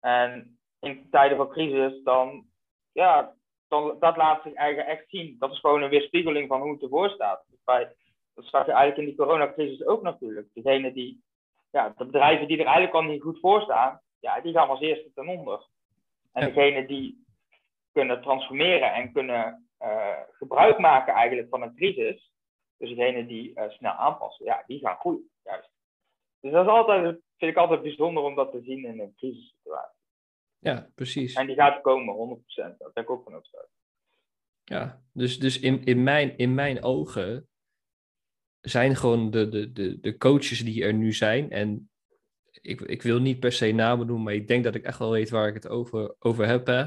Speaker 2: En in tijden van crisis, dan, ja, dan, dat laat zich eigenlijk echt zien. Dat is gewoon een weerspiegeling van hoe het ervoor staat. Bij dat zag je eigenlijk in die coronacrisis ook natuurlijk. Degene die, ja, de bedrijven die er eigenlijk al niet goed voor staan, ja, die gaan als eerste ten onder. En degene die kunnen transformeren en kunnen uh, gebruik maken eigenlijk van een crisis, dus degene die uh, snel aanpassen, ja, die gaan groeien. Juist. Dus dat is altijd, vind ik altijd bijzonder om dat te zien in een crisissituatie.
Speaker 1: Ja, precies.
Speaker 2: En die gaat komen, 100%. Dat ben ik ook van overtuigd.
Speaker 1: Ja, dus, dus in, in, mijn, in mijn ogen zijn gewoon de, de, de, de coaches die er nu zijn. En ik, ik wil niet per se namen doen, maar ik denk dat ik echt wel weet waar ik het over, over heb. Hè?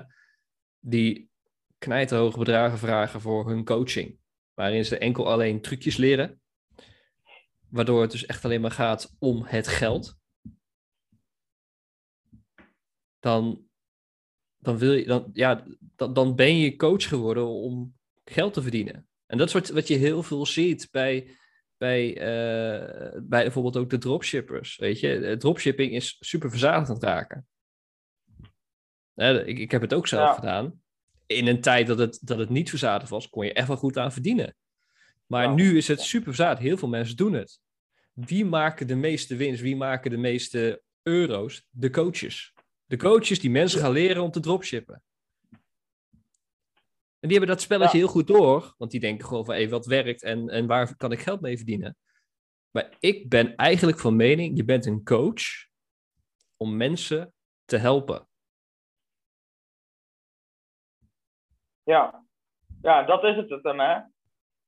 Speaker 1: Die knijterhoge bedragen vragen voor hun coaching. Waarin ze enkel alleen trucjes leren. Waardoor het dus echt alleen maar gaat om het geld. Dan, dan, wil je, dan, ja, dan, dan ben je coach geworden om geld te verdienen. En dat is wat, wat je heel veel ziet bij, bij, eh, bij bijvoorbeeld ook de dropshippers. Weet je, dropshipping is super verzadigd aan het raken. ik, ik heb het ook zelf gedaan. In een tijd dat het, dat het niet verzadigd was, kon je echt wel goed aan verdienen. Maar nu is het super verzadigd. Heel veel mensen doen het. Wie maken de meeste winst? Wie maken de meeste euro's? De coaches. De coaches die mensen gaan leren om te dropshippen. En die hebben dat spelletje heel goed door, want die denken gewoon van, hé, wat werkt en, en waar kan ik geld mee verdienen? Maar ik ben eigenlijk van mening, je bent een coach om mensen te helpen.
Speaker 2: Ja, ja dat is het dan, hè.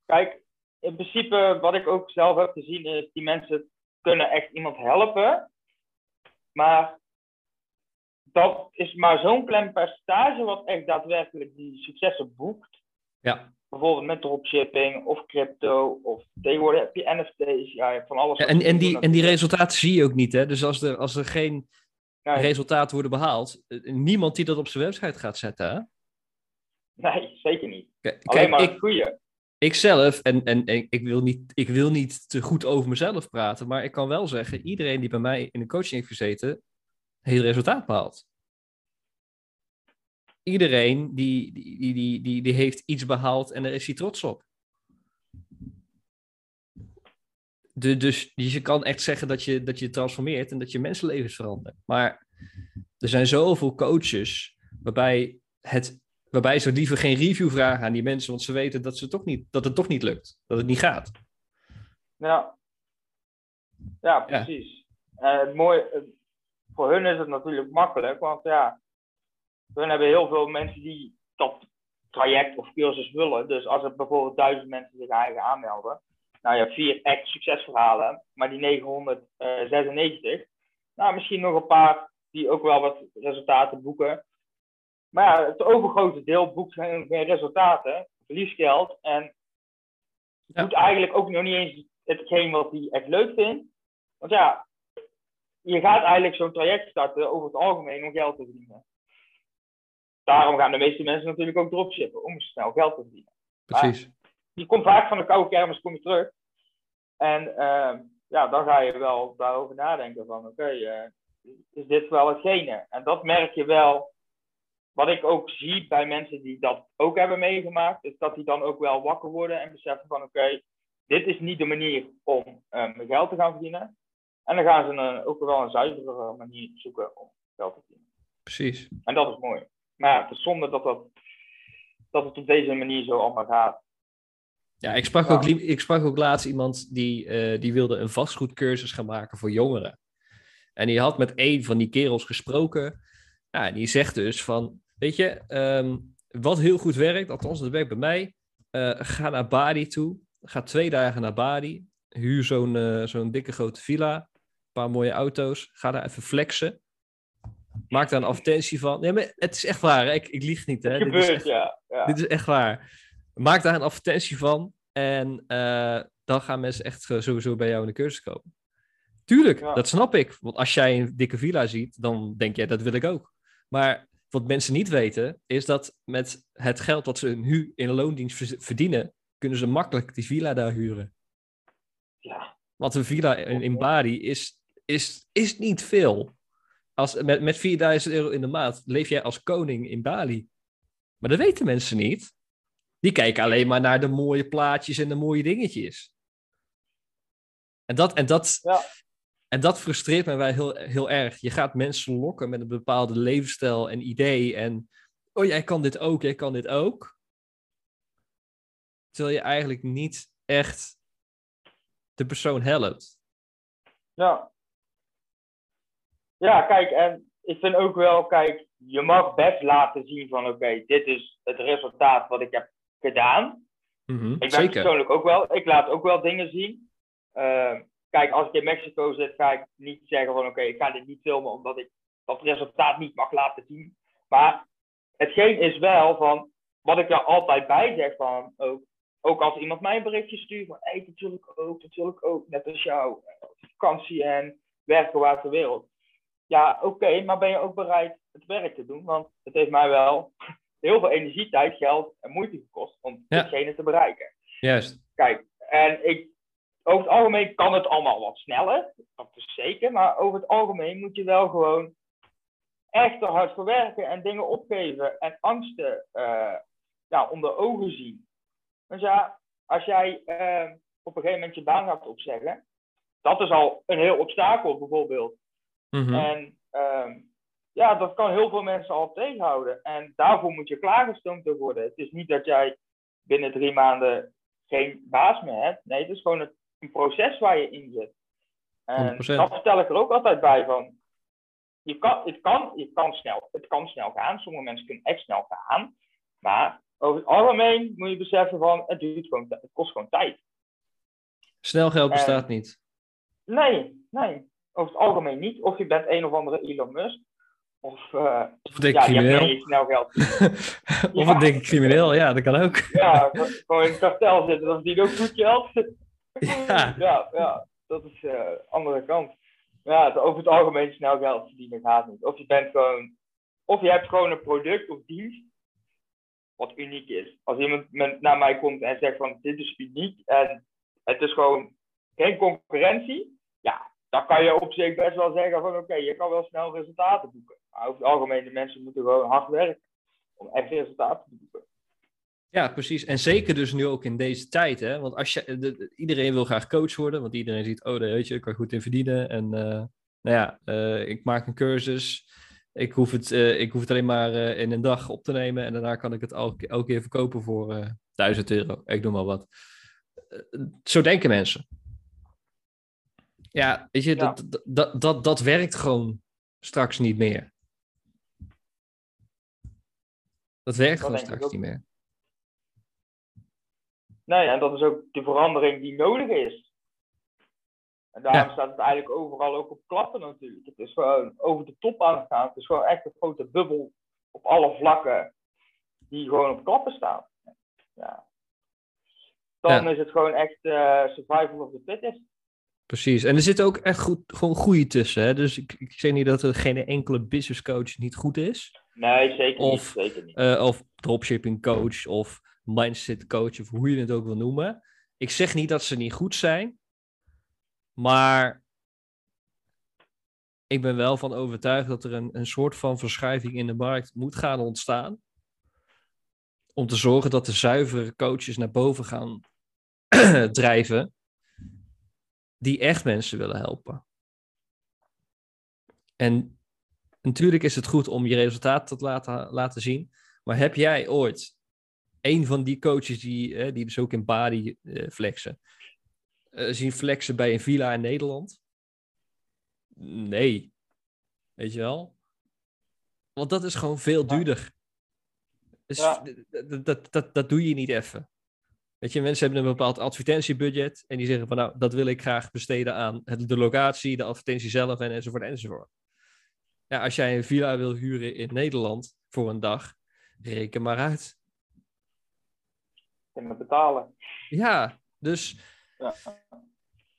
Speaker 2: Kijk, in principe, wat ik ook zelf heb gezien, is die mensen kunnen echt iemand helpen. Maar dat is maar zo'n klein percentage wat echt daadwerkelijk die successen boekt.
Speaker 1: Ja.
Speaker 2: Bijvoorbeeld met dropshipping of crypto of tegenwoordig heb je NFT's, ja, je hebt van alles.
Speaker 1: Ja, en, en, die, en die resultaten zie je ook niet, hè? Dus als er, als er geen nee. resultaten worden behaald, eh, niemand die dat op zijn website gaat zetten, hè?
Speaker 2: Nee, zeker niet. Kijk, Alleen maar ik, goede.
Speaker 1: Ik zelf, en, en, en, ik, wil niet, ik wil niet te goed over mezelf praten, maar ik kan wel zeggen, iedereen die bij mij in de coaching heeft gezeten, heel resultaat behaald. Iedereen die, die, die, die, die heeft iets behaald en daar is hij trots op. De, dus, dus je kan echt zeggen dat je, dat je transformeert en dat je mensenlevens verandert. Maar er zijn zoveel coaches waarbij, het, waarbij ze liever geen review vragen aan die mensen, want ze weten dat, ze toch niet, dat het toch niet lukt, dat het niet gaat.
Speaker 2: Ja, ja precies. Ja. Uh, het mooie, voor hun is het natuurlijk makkelijk, want ja, hun hebben heel veel mensen die dat traject of cursus willen. Dus als er bijvoorbeeld duizend mensen zich eigen aanmelden, nou hebt vier echt succesverhalen, maar die 996, nou misschien nog een paar die ook wel wat resultaten boeken. Maar ja, het overgrote deel boekt geen, resultaten, verliest geld en doet eigenlijk ook nog niet eens hetgeen wat hij echt leuk vindt. Want ja, je gaat eigenlijk zo'n traject starten over het algemeen om geld te verdienen. Daarom gaan de meeste mensen natuurlijk ook dropshippen, om snel geld te verdienen.
Speaker 1: Precies.
Speaker 2: je komt vaak van de koude kermis, kom je terug. En uh, ja, dan ga je wel daarover nadenken van, oké, uh, is dit wel hetgene? En dat merk je wel, wat ik ook zie bij mensen die dat ook hebben meegemaakt, is dat die dan ook wel wakker worden en beseffen van, oké, dit is niet de manier om um, geld te gaan verdienen. En dan gaan ze een, ook wel een zuivere manier zoeken om geld te verdienen.
Speaker 1: Precies.
Speaker 2: En dat is mooi. Maar ja, het is zonde dat, dat, dat het op deze manier zo allemaal gaat.
Speaker 1: Ja, ik sprak, Ook, ik sprak ook laatst iemand die, uh, die wilde een vastgoedcursus gaan maken voor jongeren. En die had met een van die kerels gesproken. Ja, en die zegt dus van, weet je, um, wat heel goed werkt, althans dat werkt bij mij, uh, ga naar Bali toe. Ga twee dagen naar Bali. Huur zo'n uh, zo'n dikke grote villa. Paar mooie auto's. Ga daar even flexen. Maak daar een advertentie van. Nee, maar het is echt waar. Ik, ik lieg niet. Hè.
Speaker 2: Het gebeurt, dit is echt, ja, ja.
Speaker 1: Dit is echt waar. Maak daar een advertentie van. En uh, dan gaan mensen echt sowieso bij jou in de cursus komen. Tuurlijk, ja. dat snap ik. Want als jij een dikke villa ziet, dan denk jij, dat wil ik ook. Maar wat mensen niet weten, is dat met het geld wat ze nu in een loondienst verdienen, kunnen ze makkelijk die villa daar huren.
Speaker 2: Ja.
Speaker 1: Want een villa in, in Bari is, is, is niet veel als, met, met 4000 euro in de maand leef jij als koning in Bali. Maar dat weten mensen niet. Die kijken alleen maar naar de mooie plaatjes en de mooie dingetjes. En dat, en dat,
Speaker 2: ja.
Speaker 1: en dat frustreert mij heel, heel erg. Je gaat mensen lokken met een bepaalde levensstijl en idee. En, oh, jij kan dit ook, jij kan dit ook. Terwijl je eigenlijk niet echt de persoon helpt.
Speaker 2: Ja, ja, kijk, en ik vind ook wel, kijk, je mag best laten zien van oké, dit is het resultaat wat ik heb gedaan.
Speaker 1: Mm
Speaker 2: ik ben persoonlijk ook wel, ik laat ook wel dingen zien. Uh, kijk, als ik in Mexico zit, ga ik niet zeggen van oké, ik ga dit niet filmen omdat ik dat resultaat niet mag laten zien. Maar hetgeen is wel van, wat ik er altijd bij zeg van, ook, ook als iemand mij een berichtje stuurt van, hé, hey, natuurlijk ook, natuurlijk ook, net als jou, vakantie en werken waar ter wereld ja, oké, maar ben je ook bereid het werk te doen? Want het heeft mij wel heel veel energie, tijd, geld en moeite gekost om ja. ditgene te bereiken.
Speaker 1: Juist.
Speaker 2: Kijk, en ik, over het algemeen kan het allemaal wat sneller, dat is zeker, maar over het algemeen moet je wel gewoon echt er hard voor werken en dingen opgeven en angsten uh, ja, onder ogen zien. Dus ja, als jij uh, op een gegeven moment je baan gaat opzeggen, dat is al een heel obstakel bijvoorbeeld.
Speaker 1: Mhm.
Speaker 2: En uh, ja, dat kan heel veel mensen al tegenhouden. En daarvoor moet je klaargestoomd worden. Het is niet dat jij binnen drie maanden geen baas meer hebt. Nee, het is gewoon een, proces waar je in zit. En
Speaker 1: 100%.
Speaker 2: dat vertel ik er ook altijd bij van. Je kan, het, kan, je kan snel, het kan snel gaan. Sommige mensen kunnen echt snel gaan. Maar over het algemeen moet je beseffen van het, duurt gewoon, het kost gewoon tijd.
Speaker 1: Snel geld
Speaker 2: En-
Speaker 1: bestaat niet.
Speaker 2: Nee, nee. Over het algemeen niet. Of je bent een of andere Elon Musk. Of uh,
Speaker 1: Of een
Speaker 2: ja,
Speaker 1: crimineel.
Speaker 2: snel geld.
Speaker 1: of
Speaker 2: Ja.
Speaker 1: een dikke crimineel, ja, dat kan ook.
Speaker 2: Ja, gewoon in een kartel zitten. Dat verdient ook goed geld.
Speaker 1: Ja.
Speaker 2: ja, ja, dat is de andere kant. Ja, het- over het algemeen snel geld verdienen gaat niet. Of je bent gewoon, of je hebt gewoon een product of dienst wat uniek is. Als iemand met, naar mij komt en zegt van dit is uniek en het is gewoon geen concurrentie, dan kan je op zich best wel zeggen van oké, je kan wel snel resultaten boeken. Maar over het algemeen, de mensen moeten gewoon hard werken om echt resultaten te boeken.
Speaker 1: Ja, precies. En zeker dus nu ook in deze tijd, hè. Want als je, de- de- iedereen wil graag coach worden, want iedereen ziet, oh, daar weet je, ik kan goed in verdienen. En eh, nou ja, eh, ik maak een cursus. Ik hoef het, eh, ik hoef het alleen maar in een dag op te nemen en daarna kan ik het elke, elke keer verkopen voor eh 1000 euro. Ik noem maar wat. Zo denken mensen. Ja, weet je,
Speaker 2: Ja.
Speaker 1: Dat, dat, dat, dat werkt gewoon straks niet meer. Dat werkt gewoon straks niet meer.
Speaker 2: Nee, en dat is ook de verandering die nodig is. En daarom
Speaker 1: Ja.
Speaker 2: staat het eigenlijk overal ook op klappen natuurlijk. Het is gewoon over de top aan het gaan. Het is gewoon echt een grote bubbel op alle vlakken die gewoon op klappen staan. Ja. Dan
Speaker 1: Ja.
Speaker 2: is het gewoon echt eh, survival of the fittest.
Speaker 1: Precies. En er zitten ook echt goed, gewoon goede tussen. Hè? Dus ik, ik zeg niet dat er geen enkele business coach niet goed is.
Speaker 2: Nee, zeker
Speaker 1: Of-
Speaker 2: niet. Zeker niet.
Speaker 1: Eh, of dropshipping coach of mindset coach of hoe je het ook wil noemen. Ik zeg niet dat ze niet goed zijn. Maar ik ben wel van overtuigd dat er een, een soort van verschuiving in de markt moet gaan ontstaan. Om te zorgen dat de zuivere coaches naar boven gaan drijven. Die echt mensen willen helpen. En natuurlijk is het goed om je resultaten te laten, laten zien. Maar heb jij ooit een van die coaches die, eh, die dus ook in Bali eh, flexen, eh, zien flexen bij een villa in Nederland? Nee. Weet je wel? Want dat is gewoon veel duurder. Dus
Speaker 2: Ja.
Speaker 1: dat, dat, dat, dat doe je niet even. Weet je, mensen hebben een bepaald advertentiebudget en die zeggen van nou, dat wil ik graag besteden aan het, de locatie, de advertentie zelf en enzovoort enzovoort. Ja, als jij een villa wil huren in Nederland voor een dag, reken maar uit.
Speaker 2: Kunnen betalen.
Speaker 1: Ja, dus
Speaker 2: Ja.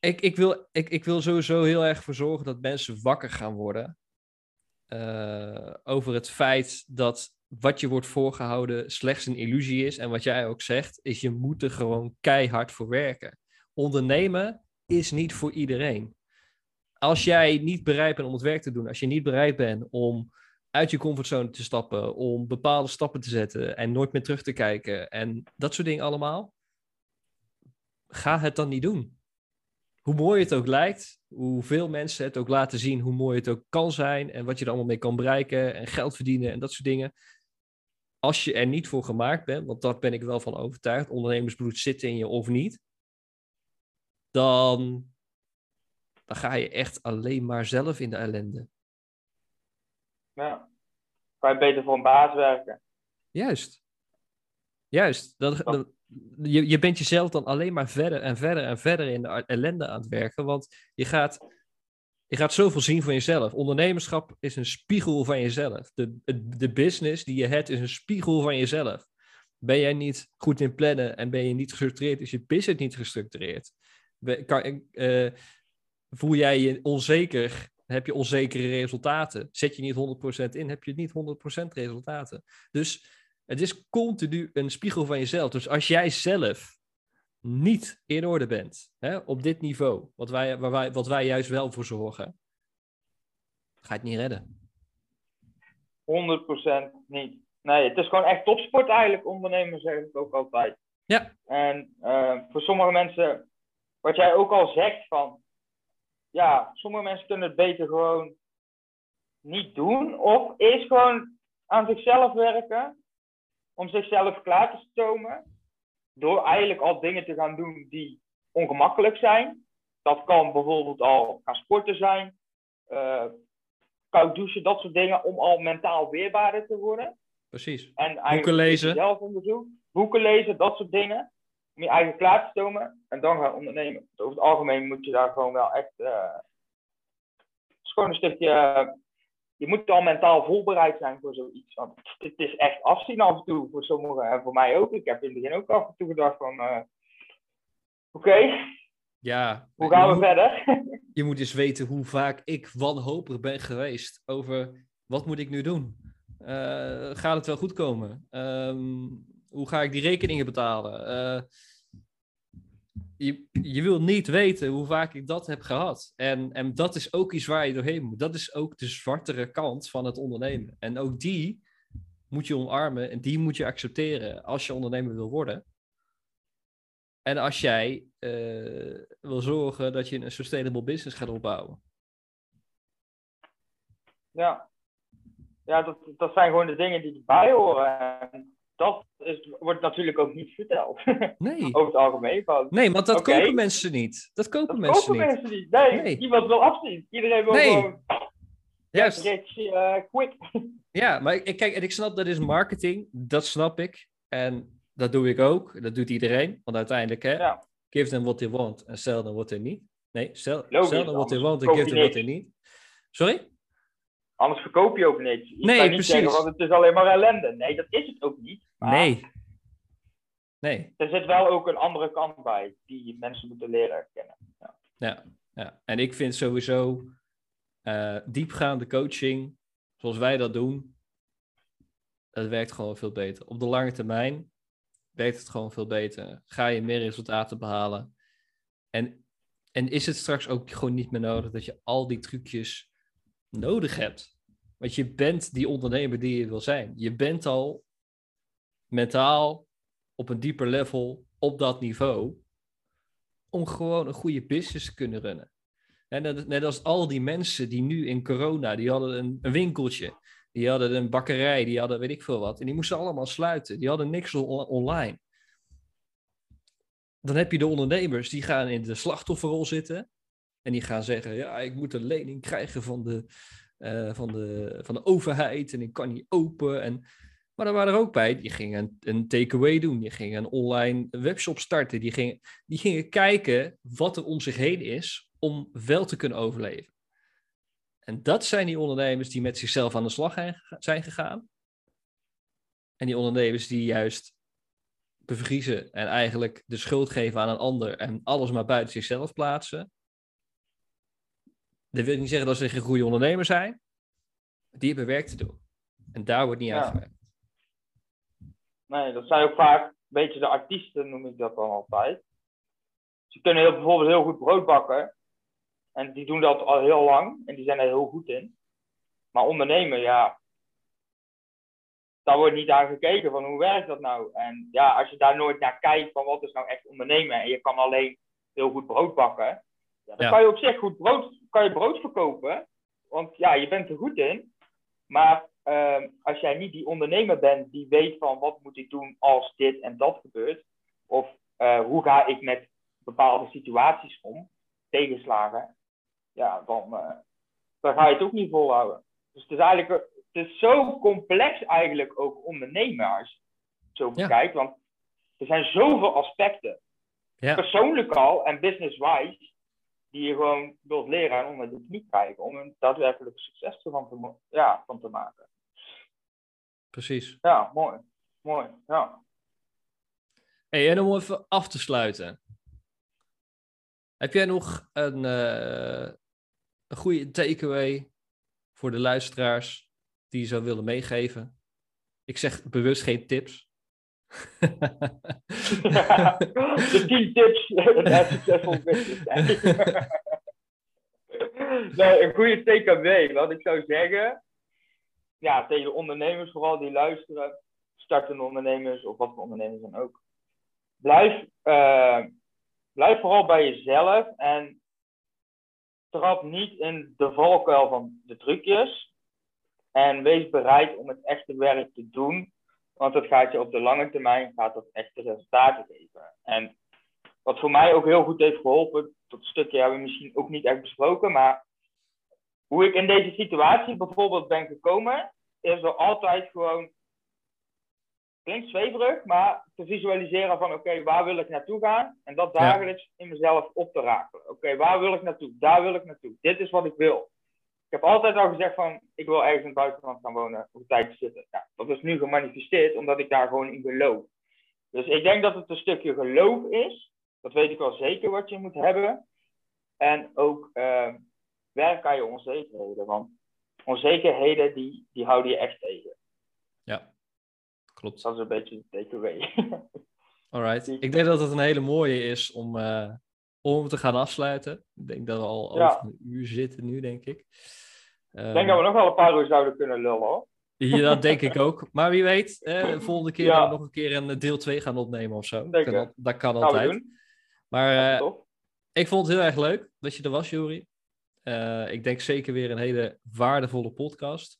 Speaker 1: ik, ik, wil, ik, ik wil sowieso heel erg voor zorgen dat mensen wakker gaan worden. eh, over het feit dat wat je wordt voorgehouden slechts een illusie is. En wat jij ook zegt, is je moet er gewoon keihard voor werken. Ondernemen is niet voor iedereen. Als jij niet bereid bent om het werk te doen, als je niet bereid bent om uit je comfortzone te stappen, om bepaalde stappen te zetten en nooit meer terug te kijken en dat soort dingen allemaal, ga het dan niet doen. Hoe mooi het ook lijkt, hoeveel mensen het ook laten zien, hoe mooi het ook kan zijn en wat je er allemaal mee kan bereiken en geld verdienen en dat soort dingen. Als je er niet voor gemaakt bent, want daar ben ik wel van overtuigd, ondernemersbloed zit in je of niet, dan, dan ga je echt alleen maar zelf in de ellende.
Speaker 2: Ja. Kan je beter voor een baas werken.
Speaker 1: Juist. Juist. Dat, dat- je, je bent jezelf dan alleen maar verder en verder en verder in de ellende aan het werken. Want je gaat, je gaat zoveel zien van jezelf. Ondernemerschap is een spiegel van jezelf. De, de, business die je hebt is een spiegel van jezelf. Ben jij niet goed in plannen en ben je niet gestructureerd, is je business niet gestructureerd. Kan, eh, voel jij je onzeker, heb je onzekere resultaten. Zet je niet 100% in, heb je niet 100% resultaten. Dus het is continu een spiegel van jezelf. Dus als jij zelf niet in orde bent, hè, op dit niveau, wat wij, waar wij, wat wij juist wel voor zorgen, ga je het niet redden.
Speaker 2: 100% niet. Nee, het is gewoon echt topsport eigenlijk, ondernemen zeg ik ook altijd.
Speaker 1: Ja.
Speaker 2: En uh, voor sommige mensen, wat jij ook al zegt van, ja, sommige mensen kunnen het beter gewoon niet doen. Of eerst gewoon aan zichzelf werken, om zichzelf klaar te stomen. Door eigenlijk al dingen te gaan doen die ongemakkelijk zijn. Dat kan bijvoorbeeld al gaan sporten zijn, uh, koud douchen, dat soort dingen, om al mentaal weerbaarder te worden.
Speaker 1: Precies.
Speaker 2: En
Speaker 1: Boeken lezen.
Speaker 2: Zelfonderzoek, boeken lezen, dat soort dingen. Om je eigen klaar te stomen en dan gaan ondernemen. Dus over het algemeen moet je daar gewoon wel echt. Uh, het is gewoon een stukje. Je moet al mentaal voorbereid zijn voor zoiets. Want het is echt afzien af en toe voor sommigen en voor mij ook. Ik heb in het begin ook af en toe gedacht van. Uh, Oké, okay,
Speaker 1: ja,
Speaker 2: hoe gaan we
Speaker 1: moet,
Speaker 2: verder?
Speaker 1: je moet eens weten hoe vaak ik wanhopig ben geweest over wat moet ik nu doen? Uh, gaat het wel goed komen? Um, hoe ga ik die rekeningen betalen? Uh, je, je wil niet weten hoe vaak ik dat heb gehad. En, en dat is ook iets waar je doorheen moet. Dat is ook de zwartere kant van het ondernemen. En ook die moet je omarmen en die moet je accepteren als je ondernemer wil worden. En als jij uh, wil zorgen dat je een sustainable business gaat opbouwen.
Speaker 2: Ja, ja dat, dat zijn gewoon de dingen die erbij horen. En dat is, wordt natuurlijk ook niet verteld.
Speaker 1: Nee.
Speaker 2: Over het algemeen. Van,
Speaker 1: nee, want dat
Speaker 2: okay,
Speaker 1: kopen mensen niet. Dat kopen
Speaker 2: dat
Speaker 1: mensen
Speaker 2: kopen
Speaker 1: niet.
Speaker 2: mensen niet. Nee,
Speaker 1: Nee.
Speaker 2: iemand wil afzien. Iedereen wil
Speaker 1: Nee.
Speaker 2: gewoon
Speaker 1: Juist.
Speaker 2: rich, eh, quick.
Speaker 1: Ja, maar ik, kijk, en ik snap dat is marketing. Dat snap ik. En dat doe ik ook. Dat doet iedereen. Want uiteindelijk, hè,
Speaker 2: Ja.
Speaker 1: give them what they want en sell them what they need. Nee, sell,
Speaker 2: Logisch,
Speaker 1: sell them what they want
Speaker 2: koop
Speaker 1: give them what they need. Sorry?
Speaker 2: Anders verkoop je ook niks. Je
Speaker 1: Nee,
Speaker 2: kan niet
Speaker 1: precies.
Speaker 2: zeggen, want het is alleen maar ellende. Nee, dat is het ook niet. Maar
Speaker 1: Nee. Nee.
Speaker 2: Er zit wel ook een andere kant bij, die mensen moeten leren herkennen.
Speaker 1: Ja, ja. En ik vind sowieso eh, diepgaande coaching, zoals wij dat doen, dat werkt gewoon veel beter. Op de lange termijn werkt het gewoon veel beter. Ga je meer resultaten behalen. En, en is het straks ook gewoon niet meer nodig dat je al die trucjes nodig hebt. Want je bent die ondernemer die je wil zijn. Je bent al mentaal op een dieper level op dat niveau om gewoon een goede business te kunnen runnen. En net, als al die mensen die nu in corona, die hadden een, een winkeltje, die hadden een bakkerij, die hadden weet ik veel wat, en die moesten allemaal sluiten. Die hadden niks on- online. Dan heb je de ondernemers die gaan in de slachtofferrol zitten en die gaan zeggen, ja, ik moet een lening krijgen van de, eh, van de, van de overheid en ik kan niet open. En, maar er waren er ook bij, die gingen een, takeaway doen, die gingen een online webshop starten, die gingen, die gingen kijken wat er om zich heen is om wel te kunnen overleven. En dat zijn die ondernemers die met zichzelf aan de slag zijn gegaan. En die ondernemers die juist bevriezen en eigenlijk de schuld geven aan een ander en alles maar buiten zichzelf plaatsen. Dat wil niet zeggen dat ze geen goede ondernemer zijn. Die hebben werk te doen. En daar wordt niet
Speaker 2: Ja.
Speaker 1: uitgewerkt.
Speaker 2: Nee, dat zijn ook vaak een beetje de artiesten, noem ik dat dan altijd. Ze kunnen heel, bijvoorbeeld heel goed brood bakken. En die doen dat al heel lang. En die zijn er heel goed in. Maar ondernemen, ja. Daar wordt niet aan gekeken van hoe werkt dat nou. En ja, als je daar nooit naar kijkt van wat is nou echt ondernemen. En je kan alleen heel goed brood bakken. Ja, dan
Speaker 1: Ja.
Speaker 2: kan je op zich goed brood, kan je brood verkopen. Want ja, je bent er goed in. Maar ehm, als jij niet die ondernemer bent die weet van wat moet ik doen als dit en dat gebeurt. Of eh, hoe ga ik met bepaalde situaties om, tegenslagen. Ja, dan, eh, dan ga je het ook niet volhouden. Dus het is eigenlijk het is zo complex eigenlijk ook ondernemen als je het zo
Speaker 1: Ja.
Speaker 2: bekijkt. Want er zijn zoveel aspecten.
Speaker 1: Ja.
Speaker 2: Persoonlijk al en business-wise. Die je gewoon wilt leren en onder de knie krijgen. Om een daadwerkelijk succes ervan te, ja, van te maken.
Speaker 1: Precies.
Speaker 2: Ja, mooi. Mooi, ja.
Speaker 1: Hey, en om even af te sluiten. Heb jij nog een, eh, een goede takeaway voor de luisteraars die je zou willen meegeven? Ik zeg bewust geen tips.
Speaker 2: de 10 tips naar nee, een goede TKW, wat ik zou zeggen. Ja, tegen ondernemers vooral die luisteren, startende ondernemers of wat voor ondernemers dan ook. Blijf, uh, blijf vooral bij jezelf en trap niet in de valkuil van de trucjes. En wees bereid om het echte werk te doen. Want dat gaat je op de lange termijn gaat dat echte resultaten geven. En wat voor mij ook heel goed heeft geholpen, dat stukje hebben we misschien ook niet echt besproken, maar hoe ik in deze situatie bijvoorbeeld ben gekomen, is er altijd gewoon, klinkt zweverig, maar te visualiseren van oké, waar wil ik naartoe gaan? En dat dagelijks in mezelf op te raken. Oké, waar wil ik naartoe? Daar wil ik naartoe. Dit is wat ik wil. Ik heb altijd al gezegd van, ik wil ergens in het buitenland gaan wonen, op tijd te zitten. Ja, dat is nu gemanifesteerd, omdat ik daar gewoon in geloof. Dus ik denk dat het een stukje geloof is. Dat weet ik wel zeker wat je moet hebben. En ook uh, werk aan je onzekerheden. Want onzekerheden, die, die houden je echt tegen.
Speaker 3: Ja, klopt.
Speaker 2: Dat is een beetje de takeaway.
Speaker 3: Alright. Ik denk dat het een hele mooie is om, uh, om te gaan afsluiten. Ik denk dat we al over een uur zitten nu, denk ik.
Speaker 2: Uh, ik denk dat we nog wel een paar uur zouden kunnen lullen, hoor.
Speaker 3: Ja, dat denk ik ook. Maar wie weet, eh, de volgende keer ja. we nog een keer een deel 2 gaan opnemen of zo. Dat kan, dat kan altijd. Maar uh, ik vond het heel erg leuk dat je er was, Juri. Uh, ik denk zeker weer een hele waardevolle podcast.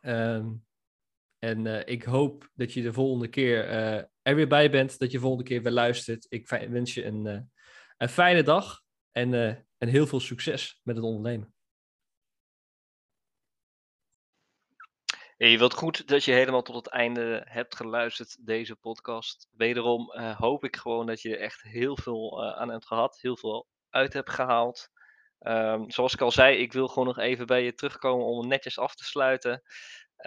Speaker 3: Um, en uh, ik hoop dat je de volgende keer er weer bij bent, dat je de volgende keer weer luistert. Ik wens je een, een fijne dag en, en heel veel succes met het ondernemen.
Speaker 1: Hey, wat goed dat je helemaal tot het einde hebt geluisterd, deze podcast. Wederom uh, hoop ik gewoon dat je er echt heel veel uh, aan hebt gehad, heel veel uit hebt gehaald. Um, zoals ik al zei, ik wil gewoon nog even bij je terugkomen om netjes af te sluiten.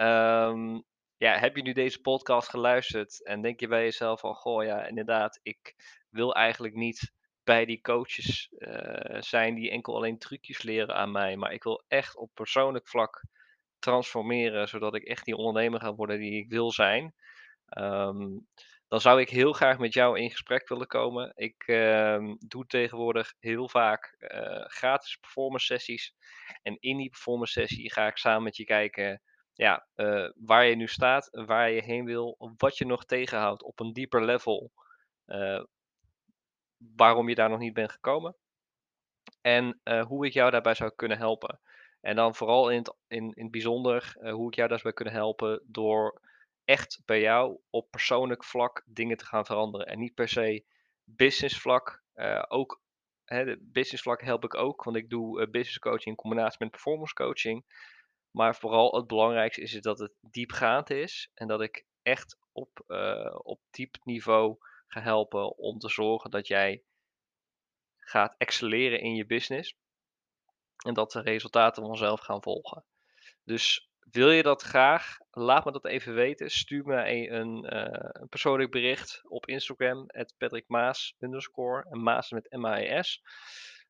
Speaker 1: Um, ja, heb je nu deze podcast geluisterd en denk je bij jezelf van, goh ja, inderdaad, ik wil eigenlijk niet bij die coaches uh, zijn die enkel alleen trucjes leren aan mij, maar ik wil echt op persoonlijk vlak transformeren, zodat ik echt die ondernemer ga worden die ik wil zijn. Um, dan zou ik heel graag met jou in gesprek willen komen. Ik uh, doe tegenwoordig heel vaak uh, gratis performance sessies. En in die performance sessie ga ik samen met je kijken ja, uh, waar je nu staat, waar je heen wil, wat je nog tegenhoudt op een dieper level. Waarom je daar nog niet bent gekomen. En hoe ik jou daarbij zou kunnen helpen. En dan vooral in het, in, in bijzonder uh, hoe ik jou daarbij kunnen helpen door echt bij jou op persoonlijk vlak dingen te gaan veranderen. En niet per se business vlak. Uh, ook hè, de business vlak help ik ook, want ik doe business coaching in combinatie met performance coaching. Maar vooral het belangrijkste is dat het diepgaand is en dat ik echt op, op diep niveau ga helpen om te zorgen dat jij gaat excelleren in je business. En dat de resultaten vanzelf gaan volgen. Dus wil je dat graag? Laat me dat even weten. Stuur me een, een persoonlijk bericht op Instagram, Patrick Maas underscore, en Maas met M-A-E-S.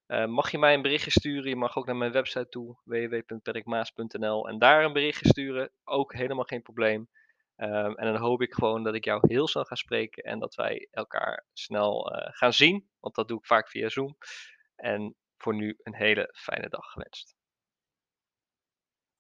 Speaker 1: Uh, mag je mij een berichtje sturen? Je mag ook naar mijn website toe, www.patrickmaas.nl, en daar een berichtje sturen. Ook helemaal geen probleem. Um, en dan hoop ik gewoon dat ik jou heel snel ga spreken en dat wij elkaar snel uh, gaan zien. Want dat doe ik vaak via Zoom. En voor nu een hele fijne dag gewenst.